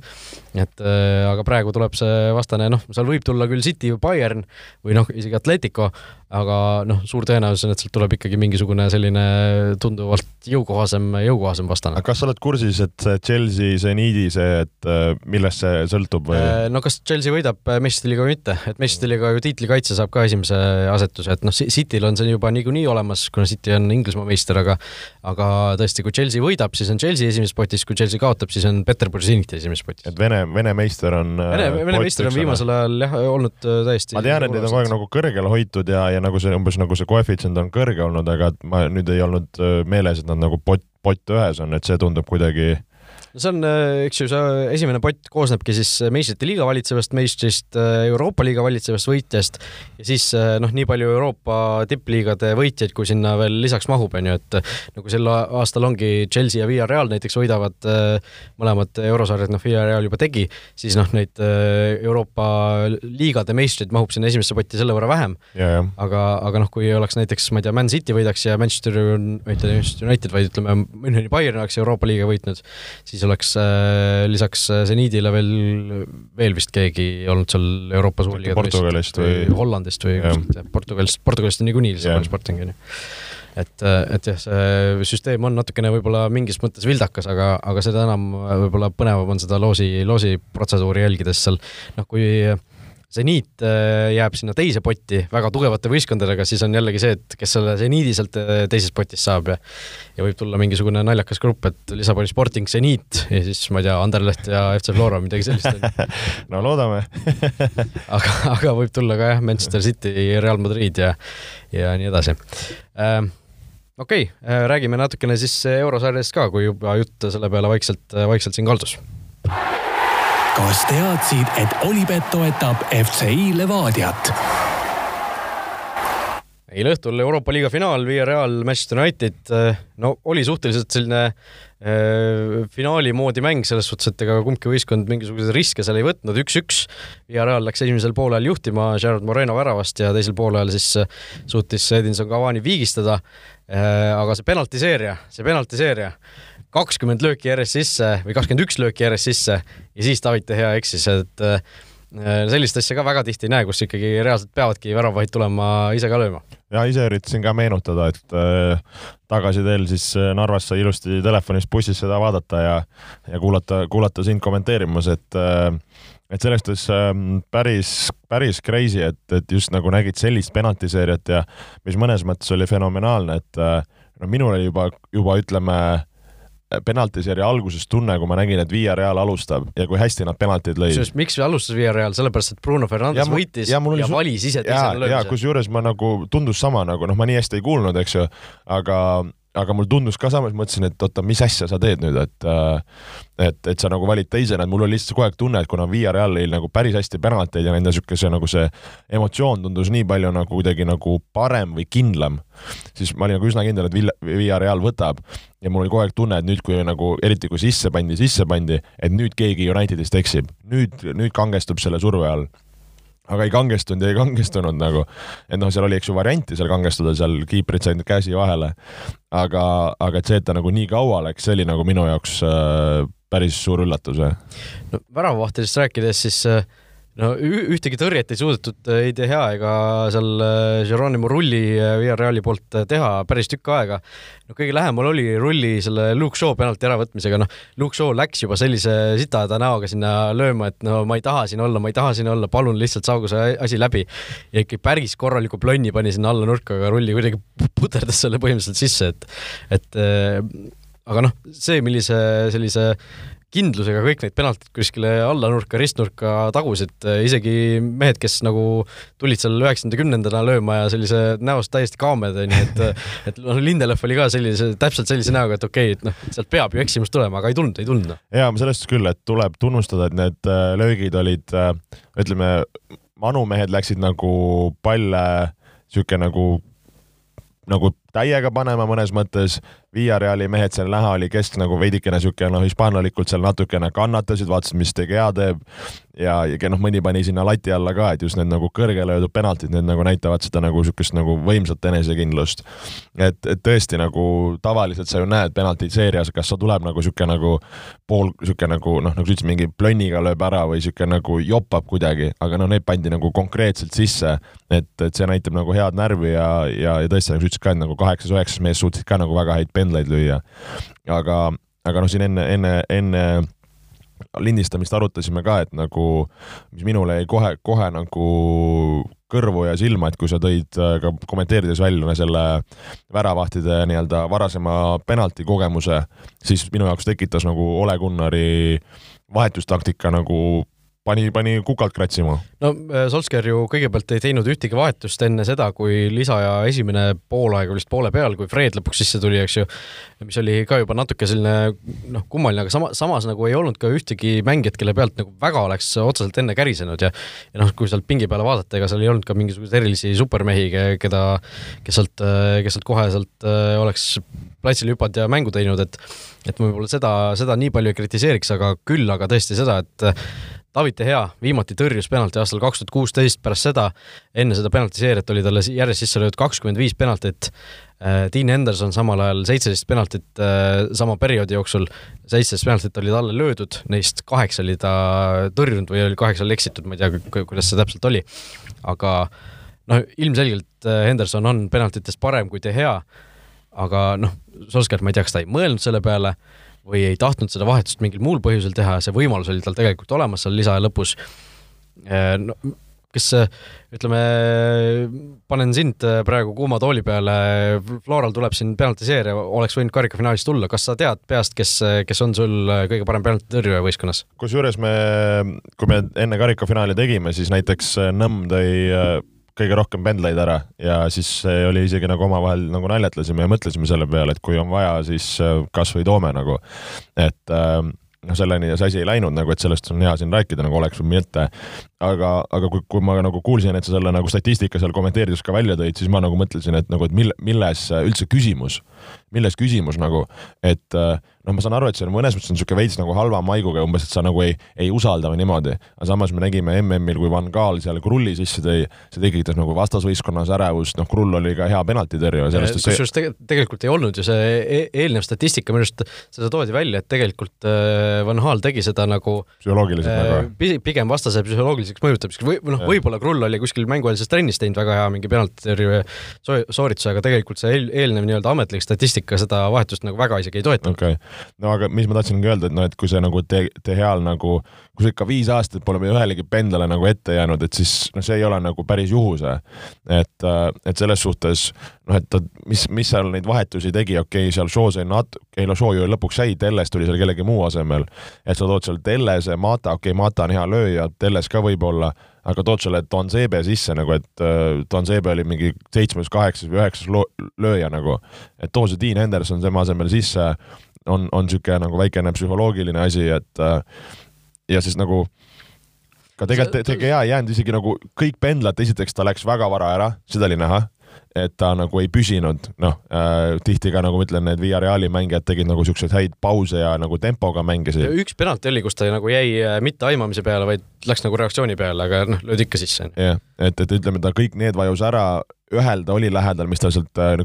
et aga praegu tuleb see vastane, noh, seal võib tulla küll City või Bayern või noh, isegi Atletico, aga noh, suur tõenäosus on, et sealt tuleb ikkagi mingisugune selline tunduvalt jõukohasem, jõukohasem vastane. kas sa oled kursis, et see Chelsea, see Needi, see, et äh, millest see sõltub või? Äh, no kas Chelsea võidab äh, meistrite liiga või mitte, et meistrite liiga ju tiitlikaitse saab ka esimese asetuse, et noh, Cityl on see juba niikuinii olemas, kuna City on Inglismaa meister, aga aga tõesti, kui Chelsea võidab, siis on Chelsea esimeses potis, kui Chelsea kaotab, siis on Peterburi Zenit esimeses potis. et Vene, Vene meister on Vene, Vene meister on viimasel ajal jah, olnud täiesti ma tean, et neid on kogu aeg nagu kõrgel hoitud ja, ja nagu see umbes nagu see koefitsient on kõrge olnud, aga ma nüüd ei olnud meeles, et nad nagu pott, pott ühes on, et see tundub kuidagi no see on, äh, eks ju, see esimene pott koosnebki siis äh, meistrite liiga valitsevast meistrist, äh, Euroopa liiga valitsevast võitjast ja siis noh, nii palju Euroopa tippliigade võitjaid, kui sinna veel lisaks mahub, on ju, et nagu sel aastal ongi Chelsea ja Villarreal näiteks võidavad mõlemad eurosarjad, noh, Villarreal juba tegi, siis noh, neid Euroopa liigade meistreid mahub sinna esimesse potti selle võrra vähem. aga, aga noh, kui oleks näiteks, ma ei tea, Man City võidaks ja Manchester, mitte Manchester United, vaid ütleme, Müncheni Bayern oleks Euroopa liiga võitnud, siis oleks äh, lisaks äh, veel, veel vist keegi olnud seal Euroopa suurliiga Portugalist või, Hollandist või kuskilt, Portugalist, Portugalist on niikuinii Lissaboni Sporting, on ju. Et, äh, et jah, see süsteem on natukene võib-olla mingis mõttes vildakas, aga, aga seda enam võib-olla põnevam on seda loosi, loosiprotseduuri jälgides seal, noh, kui seniit äh, jääb sinna teise potti väga tugevate võistkondadega, siis on jällegi see, et kes selle seniidi sealt äh, teisest potist saab ja ja võib tulla mingisugune naljakas grupp, et Lissaboni Sporting, seniit ja siis ma ei tea, Anderleht ja FC Flora, midagi sellist no loodame. Aga, aga võib tulla ka jah, Manchester City, Real Madrid ja ja nii edasi. Ähm, okei okay,, räägime natukene siis eurosarjast ka, kui juba jutt selle peale vaikselt, vaikselt siin kaldus kas teadsid, et Olipet toetab FCI Levadiat? eile õhtul Euroopa liiga finaal, Villarreal, Manchester United, eh, no oli suhteliselt selline äh, finaali moodi mäng selles suhtes, et ega kumbki võistkond mingisuguseid riske seal ei võtnud, üks-üks. Villarreal läks esimesel poolel juhtima Gerard Moreno väravast ja teisel poolel siis suutis Edinson Cavani viigistada äh,. aga see penaltiseeria, see penaltiseeria kakskümmend lööki järjest sisse või kakskümmend üks lööki järjest sisse ja siis Davit De Gea eksis, et äh, sellist asja ka väga tihti ei näe, kus ikkagi reaalselt peavadki väravahid tulema ise ka lööma. ja ise üritasin ka meenutada, et äh, tagasiteel siis äh, Narvas sai ilusti telefonis bussis seda vaadata ja ja kuulata, kuulata sind kommenteerimas, et äh, et selles suhtes äh, päris, päris crazy, et, et just nagu nägid sellist penaltiseeriat ja mis mõnes mõttes oli fenomenaalne, et äh, no minul oli juba, juba ütleme äh, penaltiseeria alguses tunne, kui ma nägin, et Villarreal alustab ja kui hästi nad penaltid lõid. kusjuures miks alustas Villarreal, sellepärast et Bruno Fernandes ja, võitis ja, ja su... valis ise teisele löömise. kusjuures ma nagu, tundus sama nagu noh, ma nii hästi ei kuulnud, eks ju, aga aga mul tundus ka samas, mõtlesin, et oota, mis asja sa teed nüüd, et äh, et, et sa nagu valid teisena, et mul oli lihtsalt kogu aeg tunne, et kuna Villarreal lõi nagu päris hästi penalteid ja nende niisuguse nagu see emotsioon tundus nii palju nagu kuidagi nagu parem või kindlam, siis ma olin nagu üsna kindel, et Villarreal võtab. Ja mul oli kogu aeg tunne, et nüüd, kui nagu eriti kui sisse pandi, sisse pandi, et nüüd keegi Unitedist eksib, nüüd, nüüd kangestub selle surve all aga ei kangestunud ja ei kangestunud nagu, et noh, seal oli, eks ju, varianti seal kangestuda, seal kiiprid said käsi vahele, aga, aga et see, et ta nagu nii kaua läks, see oli nagu minu jaoks äh, päris suur üllatus. no väravavahtidest rääkides, siis äh, no ühtegi tõrjet ei suudetud ei De Gea ega seal äh, Geronimo Rulli äh, Villarreali poolt äh, teha päris tükk aega. no kõige lähemal oli Rulli selle Luke Shaw penalti äravõtmisega, noh, Luke Shaw läks juba sellise sitahäda näoga sinna lööma, et no ma ei taha siin olla, ma ei taha siin olla, palun lihtsalt saagu see asi läbi. ja ikka päris korraliku plonni pani sinna alla nurka, aga Rulli kuidagi puterdas selle põhimõtteliselt sisse, et, et aga noh, see, millise sellise kindlusega kõik neid penaltid kuskile alla nurka, ristnurka tagusid, isegi mehed, kes nagu tulid seal üheksakümnenda kümnendana lööma ja sellise näost täiesti kaamed, onju, et et noh, Lindelöf oli ka sellise, täpselt sellise näoga, et okei okay,, et noh, sealt peab ju eksimus tulema, aga ei tulnud, ei tulnud. Noh. jaa, selles suhtes küll, et tuleb tunnustada, et need äh, löögid olid, äh, ütleme, manumehed läksid nagu palle niisugune nagu nagu täiega panema mõnes mõttes, Villareali mehed seal näha oli kesk nagu veidikene sihuke noh, hispaanlalikult seal natukene kannatasid, vaatasid, mis De Gea teeb. Ja, ja noh, mõni pani sinna lati alla ka, et just need nagu kõrgele löödud penaltid, need nagu näitavad seda nagu sihukest nagu võimsat enesekindlust. et, et tõesti nagu tavaliselt sa ju näed penaltiseerias, kas sa tuleb nagu sihuke nagu pool sihuke nagu noh, nagu sa ütlesid, mingi plönniga lööb ära või sihuke nagu joppab kuidagi, aga noh, need pandi nagu konkreetselt sisse, et, et see näitab nagu head närvi ja, ja, ja tõesti, nagu sa ütlesid ka, et nagu kaheksas-üheksas mees suutsid ka nagu väga häid pendleid lüüa. aga, aga noh, siin enne, enne, enne lindistamist arutasime ka, et nagu, mis minule jäi kohe, kohe nagu kõrvu ja silma, et kui sa tõid äh, ka kommenteerides välja selle väravahtide nii-öelda varasema penalti kogemuse, siis minu jaoks tekitas nagu Ole Gunnari vahetustaktika nagu pani, pani kukalt kratsima. no äh, Solskjaer ju kõigepealt ei teinud ühtegi vahetust enne seda, kui lisaja esimene poolaeg oli vist poole peal, kui Fred lõpuks sisse tuli, eks ju, mis oli ka juba natuke selline noh, kummaline, aga sama, samas nagu ei olnud ka ühtegi mängijat, kelle pealt nagu väga oleks otseselt enne kärisenud ja ja noh, kui sealt pingi peale vaadata, ega seal ei olnud ka mingisuguseid erilisi supermehi, keda, kes sealt, kes sealt kohe sealt äh, oleks platsile hüpanud ja mängu teinud, et et ma võib-olla seda, seda nii palju ei kritiseeriks, aga küll aga tõesti seda, et David De Gea viimati tõrjus penalti aastal kaks tuhat kuusteist, pärast seda, enne seda penaltiseeriat oli talle järjest sisse löödud kakskümmend viis penaltit. Äh, Dean Henderson samal ajal seitseteist penaltit äh, sama perioodi jooksul, seitseteist penaltit oli talle löödud, neist kaheksa oli ta tõrjunud või oli kaheksal eksitud, ma ei tea, kuidas see täpselt oli. aga noh, ilmselgelt äh, Henderson on penaltites parem kui De Gea, aga noh, Solskjaer, ma ei tea, kas ta ei mõelnud selle peale või ei tahtnud seda vahetust mingil muul põhjusel teha, see võimalus oli tal tegelikult olemas seal lisaaja lõpus. Äh, no kes ütleme, panen sind praegu kuuma tooli peale, Floral tuleb siin penaltiseerija, oleks võinud karikafinaalis tulla, kas sa tead peast, kes, kes on sul kõige parem penaltitõrjuja võistkonnas? kusjuures me, kui me enne karikafinaali tegime, siis näiteks Nõmm tõi kõige rohkem pendleid ära ja siis oli isegi nagu omavahel nagu naljatlesime ja mõtlesime selle peale, et kui on vaja, siis kasvõi toome nagu, et äh, noh, selleni see asi ei läinud nagu, et sellest on hea siin rääkida, nagu oleks või mitte. aga, aga kui, kui ma nagu kuulsin, et sa selle nagu statistika seal kommenteerides ka välja tõid, siis ma nagu mõtlesin, et nagu, et mille, milles üldse küsimus, milles küsimus nagu, et noh, ma saan aru, et see on mõnes mõttes on niisugune veits nagu halva maiguga umbes, et sa nagu ei, ei usalda või niimoodi. aga samas me nägime MM-il, kui Van Gaal seal Krulli sisse tõi, see tekitas nagu vastasvõistkonnas ärevust, noh, Krull oli ka hea penaltitõrjuja sellest. kusjuures see... tegelikult ei olnud ju see e eelnev statistika, minu arust seda toodi välja, et tegelikult äh Van Hal tegi seda nagu psühholoogiliselt äh, nagu pigem vastase psühholoogiliseks mõjutamiseks või noh, võib-olla Krull oli kuskil mängueelses trennis teinud väga hea mingi penaltitõrje soorituse, aga tegelikult see eel, eelnev nii-öelda ametlik statistika seda vahetust nagu väga isegi ei toetanud. okei okay., no aga mis ma tahtsingi öelda, et noh, et kui see nagu te, te heal nagu kui sa ikka viis aastat pole ühelegi pendlale nagu ette jäänud, et siis noh, see ei ole nagu päris juhuse. et, äh, et selles suhtes noh, et ta, mis, mis seal neid vahetusi tegi, okei okay,, seal Shaw sai nat-, ei no Shaw ju lõpuks jäi, Telles tuli seal kellegi muu asemel. et sa tood seal Tellese, Mata, okei okay,, Mata on hea lööja, Telles ka võib-olla, aga tood selle Don Zebe sisse nagu, et uh, Don Zebe oli mingi seitsmes, kaheksas või üheksas lööja nagu. et too see Dean Henderson tema asemel sisse, on, on niisugune nagu väikene psühholoogiline asi, et uh, ja siis nagu ka tegelikult TGA ei jäänud isegi nagu kõik pendlad, esiteks ta läks väga vara ära, seda oli näha, et ta nagu ei püsinud, noh äh, tihti ka nagu ma ütlen, need Villareali mängijad tegid nagu siukseid häid pause ja nagu tempoga mängisid. üks penalti oli, kus ta nagu jäi äh, mitte aimamise peale, vaid läks nagu reaktsiooni peale, aga noh, löödi ikka sisse. jah, et, et ütleme, ta kõik need vajus ära, ühel ta oli lähedal, mis ta sealt äh,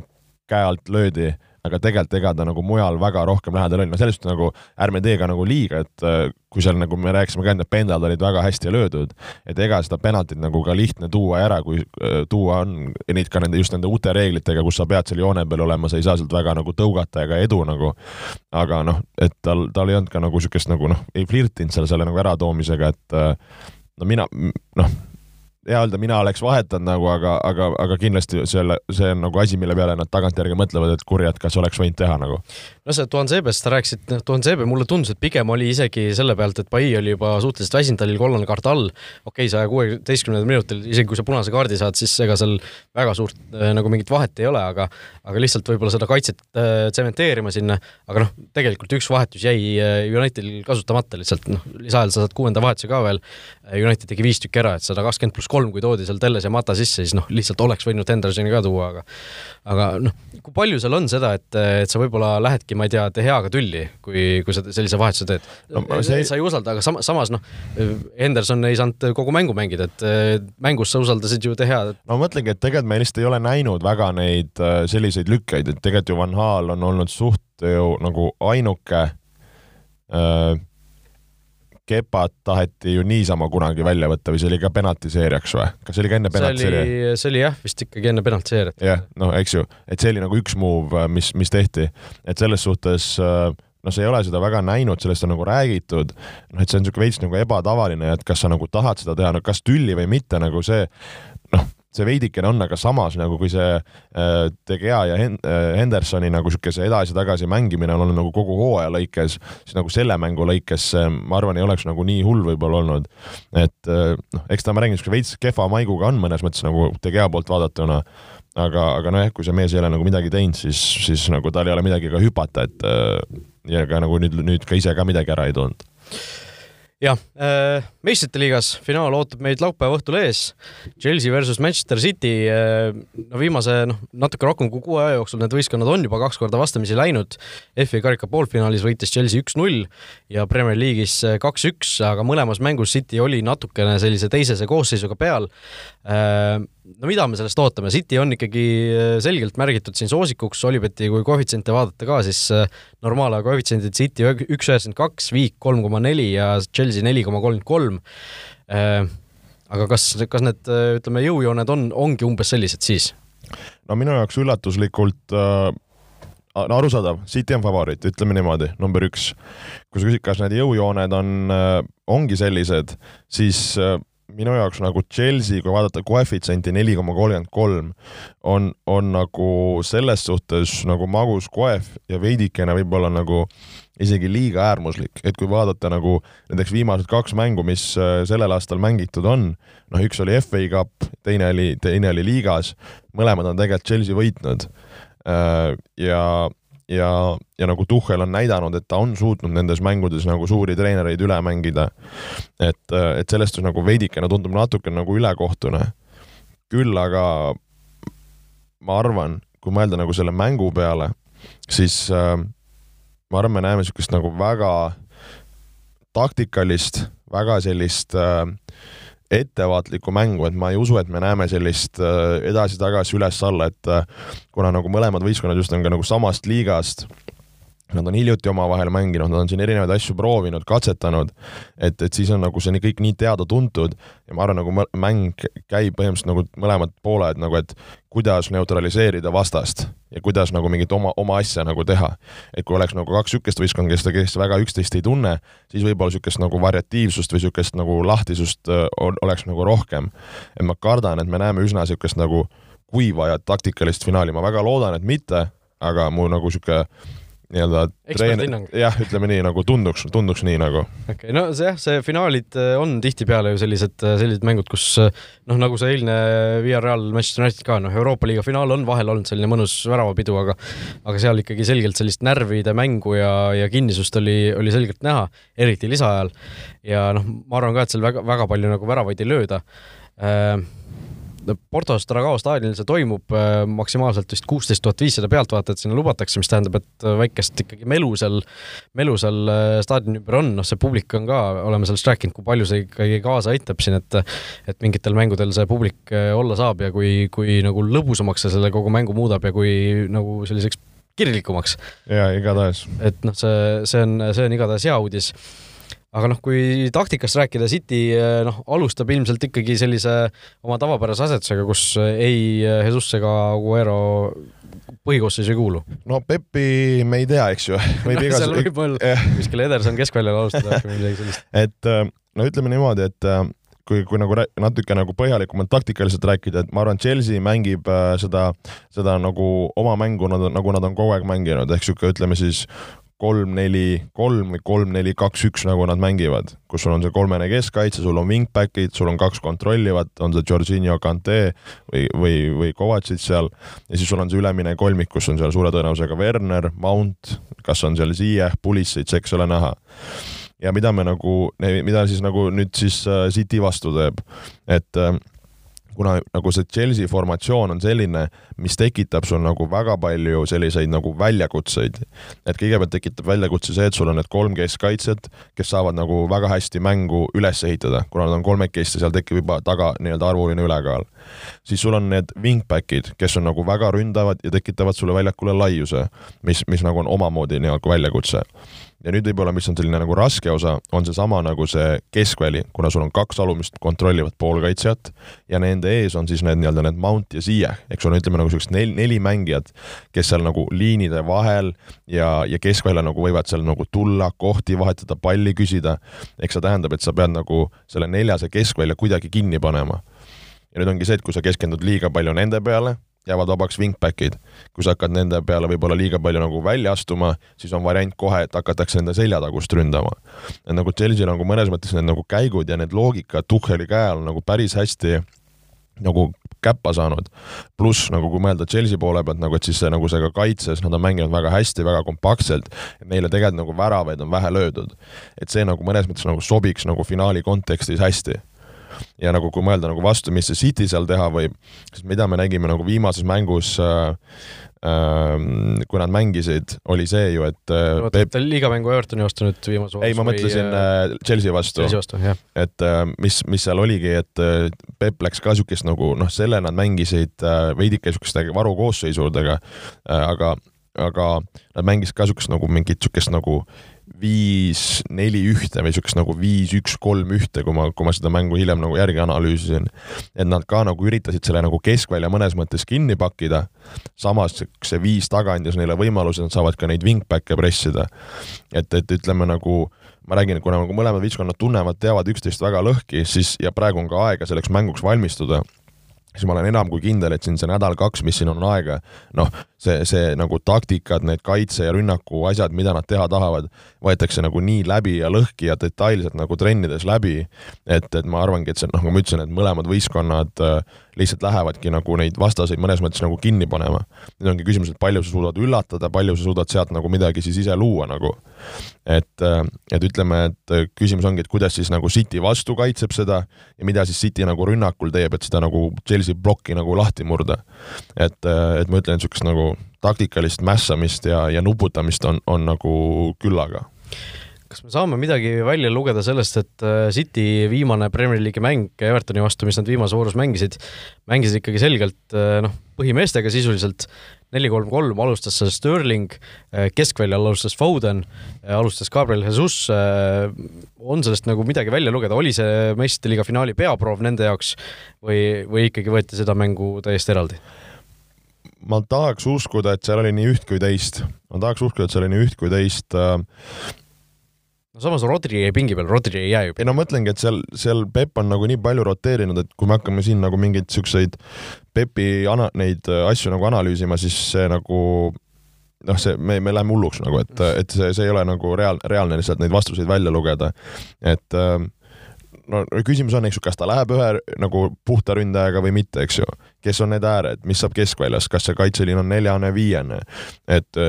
käe alt löödi aga tegelikult ega ta nagu mujal väga rohkem lähedal oli, no sellest nagu ärme tee ka nagu liiga, et äh, kui seal nagu me rääkisime ka, need pendlad olid väga hästi löödud, et ega seda penaltit nagu ka lihtne tuua ära, kui äh, tuua on neid ka nende just nende uute reeglitega, kus sa pead seal joone peal olema, sa ei saa sealt väga nagu tõugata ega edu nagu. aga noh, et tal, tal ei olnud ka nagu niisugust nagu noh, ei flirtinud seal selle nagu äratoomisega, et äh, no mina noh hea öelda, mina oleks vahetanud nagu, aga, aga, aga kindlasti selle, see on nagu asi, mille peale nad tagantjärgi mõtlevad, et kurjad, kas oleks võinud teha nagu. no sa rääkisid, noh, Tuanzebe mulle tundus, et pigem oli isegi selle pealt, et Pai oli juba suhteliselt väsinud, tal oli kollane kaart all. okei okay,, saja kuueteistkümnendal minutil, isegi kui sa punase kaardi saad, siis ega seal väga suurt äh, nagu mingit vahet ei ole, aga aga lihtsalt võib-olla seda kaitset äh, tsementeerima sinna, aga noh, tegelikult üks vahetus jäi äh, Unitedil kasutamata lihtsalt, noh, lisaajal sa saad kuuenda vahetuse ka veel. United tegi viis tükki ära, et sada kakskümmend pluss kolm, kui toodi seal Telles ja Mata sisse, siis noh, lihtsalt oleks võinud Hendersoni ka tuua, aga aga noh, kui palju seal on seda, et, et sa võib-olla lähedki, ma ei tea, De Geaga tülli, kui, kui sa sellise vahetuse teed no,? See... sa ei usalda, aga sama, samas noh, Henderson ei saanud kogu mängu mängida, et mängus sa usaldasid ju De Gead. no ma mõtlengi, et tegelikult me lihtsalt ei ole näinud väga neid äh, selliseid lükkeid, et tegelikult ju Van Hal on olnud suht ju nagu ainuke äh, Kepat taheti ju niisama kunagi välja võtta või see oli ka penaltiseerijaks või? kas see oli ka enne penaltiseeria? see oli jah, vist ikkagi enne penaltiseeriat. jah, noh, eks ju, et see oli nagu üks move, mis, mis tehti, et selles suhtes noh, sa ei ole seda väga näinud, sellest on nagu räägitud, noh, et see on niisugune veits nagu ebatavaline, et kas sa nagu tahad seda teha, no kas tülli või mitte, nagu see see veidikene on, aga samas nagu kui see äh, De Gea ja äh, Hendersoni nagu niisuguse edasi-tagasi mängimine on olnud nagu kogu hooaja lõikes, siis nagu selle mängu lõikes ma arvan, ei oleks nagu nii hull võib-olla olnud. et äh, noh, eks ta, ma räägin, niisuguse veits kehva maiguga on mõnes mõttes nagu De Gea poolt vaadatuna, aga, aga nojah, kui see mees ei ole nagu midagi teinud, siis, siis nagu tal ei ole midagi ka hüpata, et ja ka nagu nüüd, nüüd ka ise ka midagi ära ei toonud jah äh,, meistrite liigas finaal ootab meid laupäeva õhtul ees. Chelsea versus Manchester City äh,. no viimase noh, natuke rohkem kui kuu aja jooksul need võistkonnad on juba kaks korda vastamisi läinud. FA karika poolfinaalis võitis Chelsea üks-null ja Premier League'is kaks-üks, aga mõlemas mängus City oli natukene sellise teisese koosseisuga peal äh, no mida me sellest ootame, City on ikkagi äh, selgelt märgitud siin soosikuks, Olibeti kui koefitsiente vaadata ka, siis äh, normaalaja koefitsiendid City üks üheksakümmend kaks, Viik kolm koma neli ja Chelsea neli koma kolmkümmend kolm. Äh, aga kas, kas need, ütleme, jõujooned on, ongi umbes sellised siis? no minu jaoks üllatuslikult äh no arusaadav, City on favoriit, ütleme niimoodi, number üks. kui sa küsid, kas need jõujooned on, ongi sellised, siis minu jaoks nagu Chelsea, kui vaadata koefitsienti neli koma kolmkümmend kolm, on, on nagu selles suhtes nagu magus koef ja veidikene võib-olla nagu isegi liiga äärmuslik, et kui vaadata nagu näiteks viimased kaks mängu, mis äh, sellel aastal mängitud on, noh, üks oli FA Cup, teine oli, teine oli liigas, mõlemad on tegelikult Chelsea võitnud. Äh, ja ja, ja nagu Tuhhel on näidanud, et ta on suutnud nendes mängudes nagu suuri treenereid üle mängida. et, et sellest nagu veidikene tundub natuke nagu ülekohtune. küll aga ma arvan, kui mõelda nagu selle mängu peale, siis äh, ma arvan, me näeme niisugust nagu väga taktikalist, väga sellist äh, ettevaatlikku mängu, et ma ei usu, et me näeme sellist äh, edasi-tagasi, üles-alla, et äh, kuna nagu mõlemad võistkonnad just on ka nagu samast liigast, nad on hiljuti omavahel mänginud, nad on siin erinevaid asju proovinud, katsetanud, et, et siis on nagu see kõik nii teada-tuntud ja ma arvan, nagu mäng käib põhimõtteliselt nagu mõlemad pooled nagu, et kuidas neutraliseerida vastast ja kuidas nagu mingit oma, oma asja nagu teha. et kui oleks nagu kaks niisugust võistkonda, kes, kes väga üksteist ei tunne, siis võib-olla niisugust nagu variatiivsust või niisugust nagu lahtisust oleks nagu rohkem. et ma kardan, et me näeme üsna niisugust nagu kuiva ja taktikalist finaali, ma väga loodan, et mitte, aga mu nagu niisugune nii-öelda treen-, jah, ütleme nii, nagu tunduks, tunduks nii nagu. okei okay,, no see jah, see finaalid äh, on tihtipeale ju sellised, äh, sellised mängud, kus äh, noh, nagu see eilne Villarreal Manchester United ka, noh, Euroopa liiga finaal on vahel olnud selline mõnus väravapidu, aga aga seal ikkagi selgelt sellist närvide mängu ja, ja kinnisust oli, oli selgelt näha, eriti lisaajal. ja noh, ma arvan ka, et seal väga, väga palju nagu väravaid ei lööda äh, Portos Dragao staadionil see toimub äh, maksimaalselt vist kuusteist tuhat viissada pealtvaatajat sinna lubatakse, mis tähendab, et äh, väikest ikkagi melu seal, melu seal äh, staadioni ümber on, noh, see publik on ka, oleme sellest rääkinud, kui palju see ikkagi kaasa aitab siin, et et mingitel mängudel see publik olla saab ja kui, kui nagu lõbusamaks see selle kogu mängu muudab ja kui nagu selliseks kirglikumaks. jaa, igatahes. et noh, see, see on, see on igatahes hea uudis aga noh, kui taktikast rääkida, City eh, noh, alustab ilmselt ikkagi sellise oma tavapärase asetusega, kus ei Jesus ega Aguero põhikoosseisu ei kuulu. no Pepi me ei tea, eks ju. No, seal võib olla kuskil Ederson keskväljal alustada või midagi sellist. et eh, no ütleme niimoodi, et eh, kui, kui nagu natuke nagu põhjalikumalt taktikaliselt rääkida, et ma arvan, Chelsea mängib seda, seda nagu oma mängu, nagu nad on kogu aeg mänginud, ehk sihuke, ütleme siis kolm, neli, kolm või kolm, neli, kaks, üks, nagu nad mängivad, kus sul on see kolmene keskkaitse, sul on wingback'id, sul on kaks kontrollivat, on see Jorginho, Kante või, või, või Kovacic seal, ja siis sul on see ülemine kolmik, kus on seal suure tõenäosusega Werner, Mount, kas on seal Ziyech, Pulisic, eks ole näha. Ja mida me nagu, mida siis nagu nüüd siis äh, City vastu teeb, et äh, kuna nagu see Chelsea formatsioon on selline, mis tekitab sul nagu väga palju selliseid nagu väljakutseid. et kõigepealt tekitab väljakutse see, et sul on need kolm keskkaitset, kes saavad nagu väga hästi mängu üles ehitada, kuna nad on kolmekesti, seal tekib juba taga nii-öelda arvuline ülekaal. siis sul on need wingback'id, kes on nagu väga ründavad ja tekitavad sulle väljakule laiuse, mis, mis nagu on omamoodi nii-öelda väljakutse ja nüüd võib-olla, mis on selline nagu raske osa, on seesama nagu see keskväli, kuna sul on kaks alumist kontrollivat poolkaitsjat ja nende ees on siis need nii-öelda need Mount ja Ziyech, eks ole, ütleme nagu siuksed neli, neli mängijat, kes seal nagu liinide vahel ja, ja keskvälja nagu võivad seal nagu tulla, kohti vahetada, palli küsida. eks see tähendab, et sa pead nagu selle neljase keskvälja kuidagi kinni panema. ja nüüd ongi see, et kui sa keskendud liiga palju nende peale jäävad vabaks wingback'id. kui sa hakkad nende peale võib-olla liiga palju nagu välja astuma, siis on variant kohe, et hakatakse nende seljatagust ründama. et nagu Chelsea'l nagu mõnes mõttes need nagu käigud ja need loogikad Tuhheli käe all nagu päris hästi nagu käppa saanud. pluss nagu kui mõelda Chelsea poole pealt nagu, et siis see nagu see ka kaitses, nad on mänginud väga hästi, väga kompaktselt, neile tegelikult nagu väravaid on vähe löödud. et see nagu mõnes mõttes nagu sobiks nagu finaali kontekstis hästi ja nagu kui mõelda nagu vastu, mis see City seal teha võib, sest mida me nägime nagu viimases mängus äh, äh, kui nad mängisid, oli see ju, et äh, oota Peep..., liigamängu Evertoni vastu nüüd viimase ei, ma mõtlesin äh, Chelsea vastu. Chelsea vastu, jah. et äh, mis, mis seal oligi, et äh, Peep läks ka niisugust nagu noh, selle nad mängisid äh, veidike niisuguste varukoosseisudega äh,, aga aga nad mängisid ka siukest nagu mingit siukest nagu viis, neli ühte või siukest nagu viis, üks, kolm ühte, kui ma, kui ma seda mängu hiljem nagu järgi analüüsisin. et nad ka nagu üritasid selle nagu keskvälja mõnes mõttes kinni pakkida. samas see viis taga andis neile võimaluse, nad saavad ka neid wingback'e pressida. et, et ütleme nagu ma räägin, kuna nagu mõlemad võistkonnad tunnevad, teavad üksteist väga lõhki, siis ja praegu on ka aega selleks mänguks valmistuda siis ma olen enam kui kindel, et siin see nädal-kaks, mis siin on aega, noh, see, see nagu taktikad, need kaitse ja rünnaku asjad, mida nad teha tahavad, võetakse nagu nii läbi ja lõhki ja detailselt nagu trennides läbi, et, et ma arvangi, et see, noh, nagu ma ütlesin, et mõlemad võistkonnad äh, lihtsalt lähevadki nagu neid vastaseid mõnes mõttes nagu kinni panema. nüüd ongi küsimus, et palju sa suudad üllatada, palju sa suudad sealt nagu midagi siis ise luua nagu. et, äh, et ütleme, et äh, küsimus ongi, et kuidas siis nagu City vastu kaitseb seda ja mida siis City nagu rünnakul teeb, et seda nagu Chelsea plokki nagu lahti murda. et, et ma ütlen, niisugust nagu taktikalist mässamist ja, ja nuputamist on, on nagu küllaga kas me saame midagi välja lugeda sellest, et äh, City viimane Premier League'i mäng Evertoni vastu, mis nad viimases voorus mängisid, mängisid ikkagi selgelt äh, noh, põhimeestega sisuliselt, neli-kolm-kolm alustas Sterling, äh, keskväljal alustas Foden, alustas Gabriel Jesus, on sellest nagu midagi välja lugeda, oli see meistrite liiga finaali peaproov nende jaoks või, või ikkagi võeti seda mängu täiesti eraldi? ma tahaks uskuda, et seal oli nii üht kui teist. ma tahaks uskuda, et seal oli nii üht kui teist. Äh, no samas Rodri jäi pingi peal, Rodri ei jää ju. ei no mõtlengi, et seal, seal Pepp on nagu nii palju roteerinud, et kui me hakkame siin nagu mingeid siukseid Pepi ana-, neid äh, asju nagu analüüsima, siis see nagu noh, see, me, me läheme hulluks nagu, et, et see, see ei ole nagu reaal-, reaalne lihtsalt neid vastuseid välja lugeda. et äh, no küsimus on, eks ju, kas ta läheb ühe nagu puhta ründajaga või mitte, eks ju. kes on need ääred, mis saab keskväljas, kas see kaitseliin on neljane, viiene, et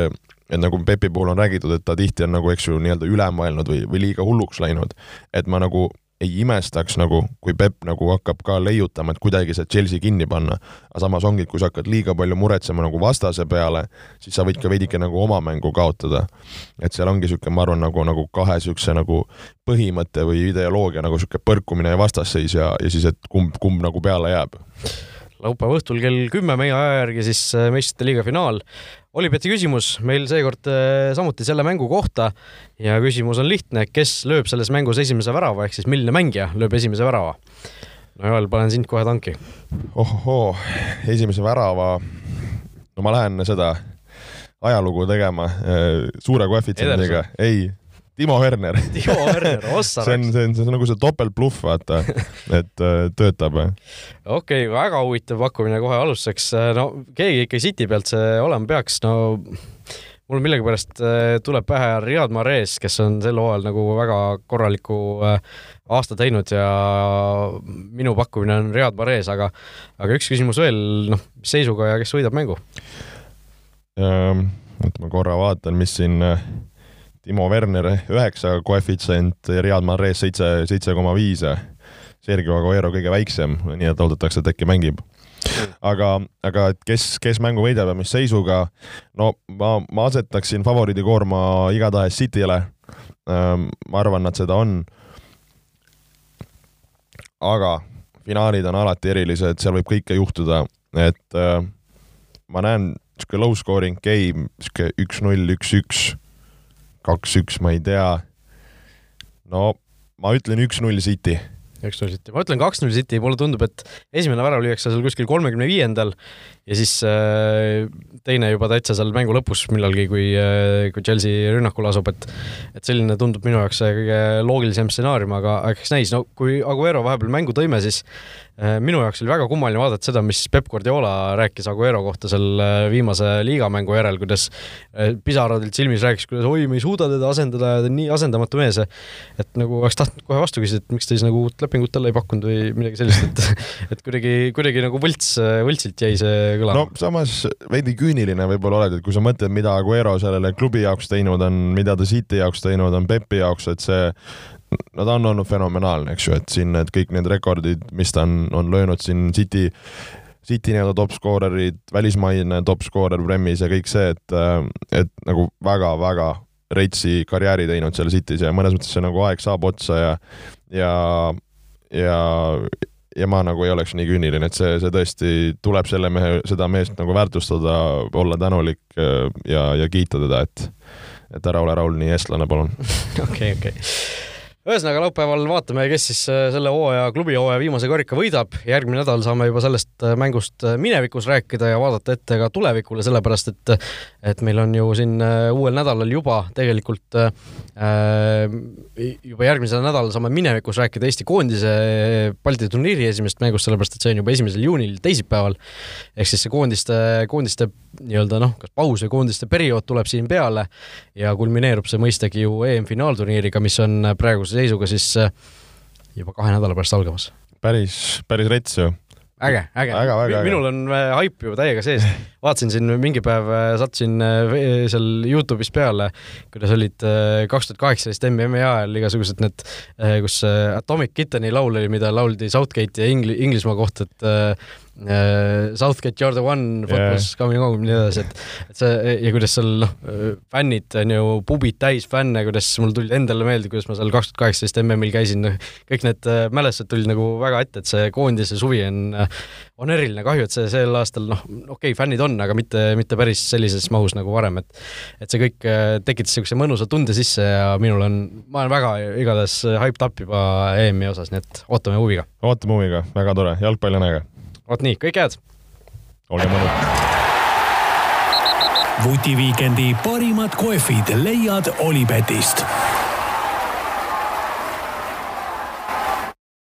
et nagu Pepi puhul on räägitud, et ta tihti on nagu, eks ju, nii-öelda üle mõelnud või, või liiga hulluks läinud. et ma nagu ei imestaks nagu, kui Pepp nagu hakkab ka leiutama, et kuidagi see Chelsea kinni panna. aga samas ongi, et kui sa hakkad liiga palju muretsema nagu vastase peale, siis sa võid ka veidike nagu oma mängu kaotada. et seal ongi niisugune, ma arvan, nagu, nagu kahe niisuguse nagu põhimõtte või ideoloogia nagu niisugune põrkumine ja vastasseis ja, ja siis, et kumb, kumb nagu peale jääb laupäeva õhtul kell kümme meie aja järgi siis äh, meistrite liiga finaal. Olipeti küsimus meil seekord äh, samuti selle mängu kohta ja küsimus on lihtne, kes lööb selles mängus esimese värava ehk siis milline mängija lööb esimese värava? no Joel, panen sind kohe tanki. ohohoo, esimese värava, no ma lähen seda ajalugu tegema äh, suure koefitsiendiga, ei Timo Werner. Timo Werner, ossa see on, see on, see on nagu see topeltbluff, vaata, et äh, töötab. okei okay,, väga huvitav pakkumine kohe alustuseks. no keegi ikka City pealt see olema peaks, no mul millegipärast äh, tuleb pähe Riyad Mahrez, kes on sel hooajal nagu väga korraliku äh, aasta teinud ja minu pakkumine on Riyad Mahrez, aga, aga üks küsimus veel, noh, seisuga ja kes võidab mängu? oota, ma korra vaatan, mis siin Timo Werner üheksa koefitsient, Riyad Mahrez seitse, seitse koma viis. Sergio Aguero kõige väiksem, nii et oodatakse, et äkki mängib. aga, aga et kes, kes mängu võidab ja mis seisuga, no ma, ma asetaksin favoriidikoorma igatahes City'le. ma arvan, nad seda on. aga finaalid on alati erilised, seal võib kõike juhtuda, et ma näen niisugune low scoring game, niisugune üks-null, üks-üks kaks-üks, ma ei tea. no ma ütlen üks-null City. üks-null City, ma ütlen kaks-null City, mulle tundub, et esimene värav lüüakse seal kuskil kolmekümne viiendal ja siis äh, teine juba täitsa seal mängu lõpus millalgi, kui äh,, kui Chelsea rünnakul asub, et et selline tundub minu jaoks kõige loogilisem stsenaarium, aga eks näis, no kui Aguero vahepeal mängu tõime, siis Äh, minu jaoks oli väga kummaline vaadata seda, mis Peep Guardiola rääkis Aguero kohta seal viimase liigamängu järel, kuidas pisarad olid silmis, rääkis, kuidas oi, me ei suuda teda asendada ja ta on nii asendamatu mees. et nagu oleks tahtnud kohe vastu küsida, et miks ta siis nagu uut lepingut talle ei pakkunud või midagi sellist, et et kuidagi, kuidagi nagu võlts, võltsilt jäi see kõlama. no samas veidi küüniline võib-olla oled, et kui sa mõtled, mida Aguero sellele klubi jaoks teinud on, mida ta City jaoks teinud on, Pepi jaoks, et see no ta on olnud fenomenaalne, eks ju, et siin need kõik need rekordid, mis ta on, on löönud siin City, City nii-öelda top skoorerid, välismaine top skoorer Premis ja kõik see, et, et nagu väga-väga reitsi karjääri teinud seal City's ja mõnes mõttes see nagu aeg saab otsa ja, ja, ja ja ma nagu ei oleks nii küüniline, et see, see tõesti tuleb selle mehe, seda meest nagu väärtustada, olla tänulik äh, ja, ja kiita teda, et, et ära ole Raul nii eestlane, palun. okei, okei ühesõnaga laupäeval vaatame, kes siis äh, selle hooaja, klubihooaja viimase karika võidab. järgmine nädal saame juba sellest äh, mängust äh, minevikus rääkida ja vaadata ette ka tulevikule, sellepärast et et meil on ju siin uuel nädalal juba tegelikult äh, juba järgmisel nädalal saame minevikus rääkida Eesti koondise Balti turniiri esimesest mängust, sellepärast et see on juba esimesel juunil, teisipäeval. ehk siis see koondiste, koondiste nii-öelda noh, kas paus või koondiste periood tuleb siin peale ja kulmineerub see mõistagi ju EM-finaalturniiriga, mis on praeguse seisuga siis äh, juba kahe nädala pärast algamas. päris, päris rets ju äge, äge, äge. minul on äh, haip juba täiega sees. vaatasin siin mingi päev, äh, sattusin seal Youtube'is peale, kuidas olid kaks tuhat kaheksateist MM-i ajal igasugused need, kus Atomic Kitteni laul oli, mida lauldi Southgate'i ja Ingli-, Inglismaa kohta, et Äh, Southgate you are the one, football's yeah. coming home ja nii edasi, et et see ja kuidas seal noh, fännid on ju pubid täis fänne, kuidas mul tuli endale meelde, kuidas ma seal kaks tuhat kaheksateist MM-il käisin, noh kõik need äh, mälestused tulid nagu väga ette, et see koondise suvi on, äh, on eriline, kahju, et see sel aastal noh, okei okay,, fännid on, aga mitte, mitte päris sellises mahus nagu varem, et et see kõik tekitas niisuguse mõnusa tunde sisse ja minul on, ma olen väga igatahes hyped up juba EM-i osas, nii et ootame huviga. ootame huviga, väga tore, jalgpall on äge vot nii, kõike head! olge mõnus! vutiviikendi parimad kohvid leiad Olipetist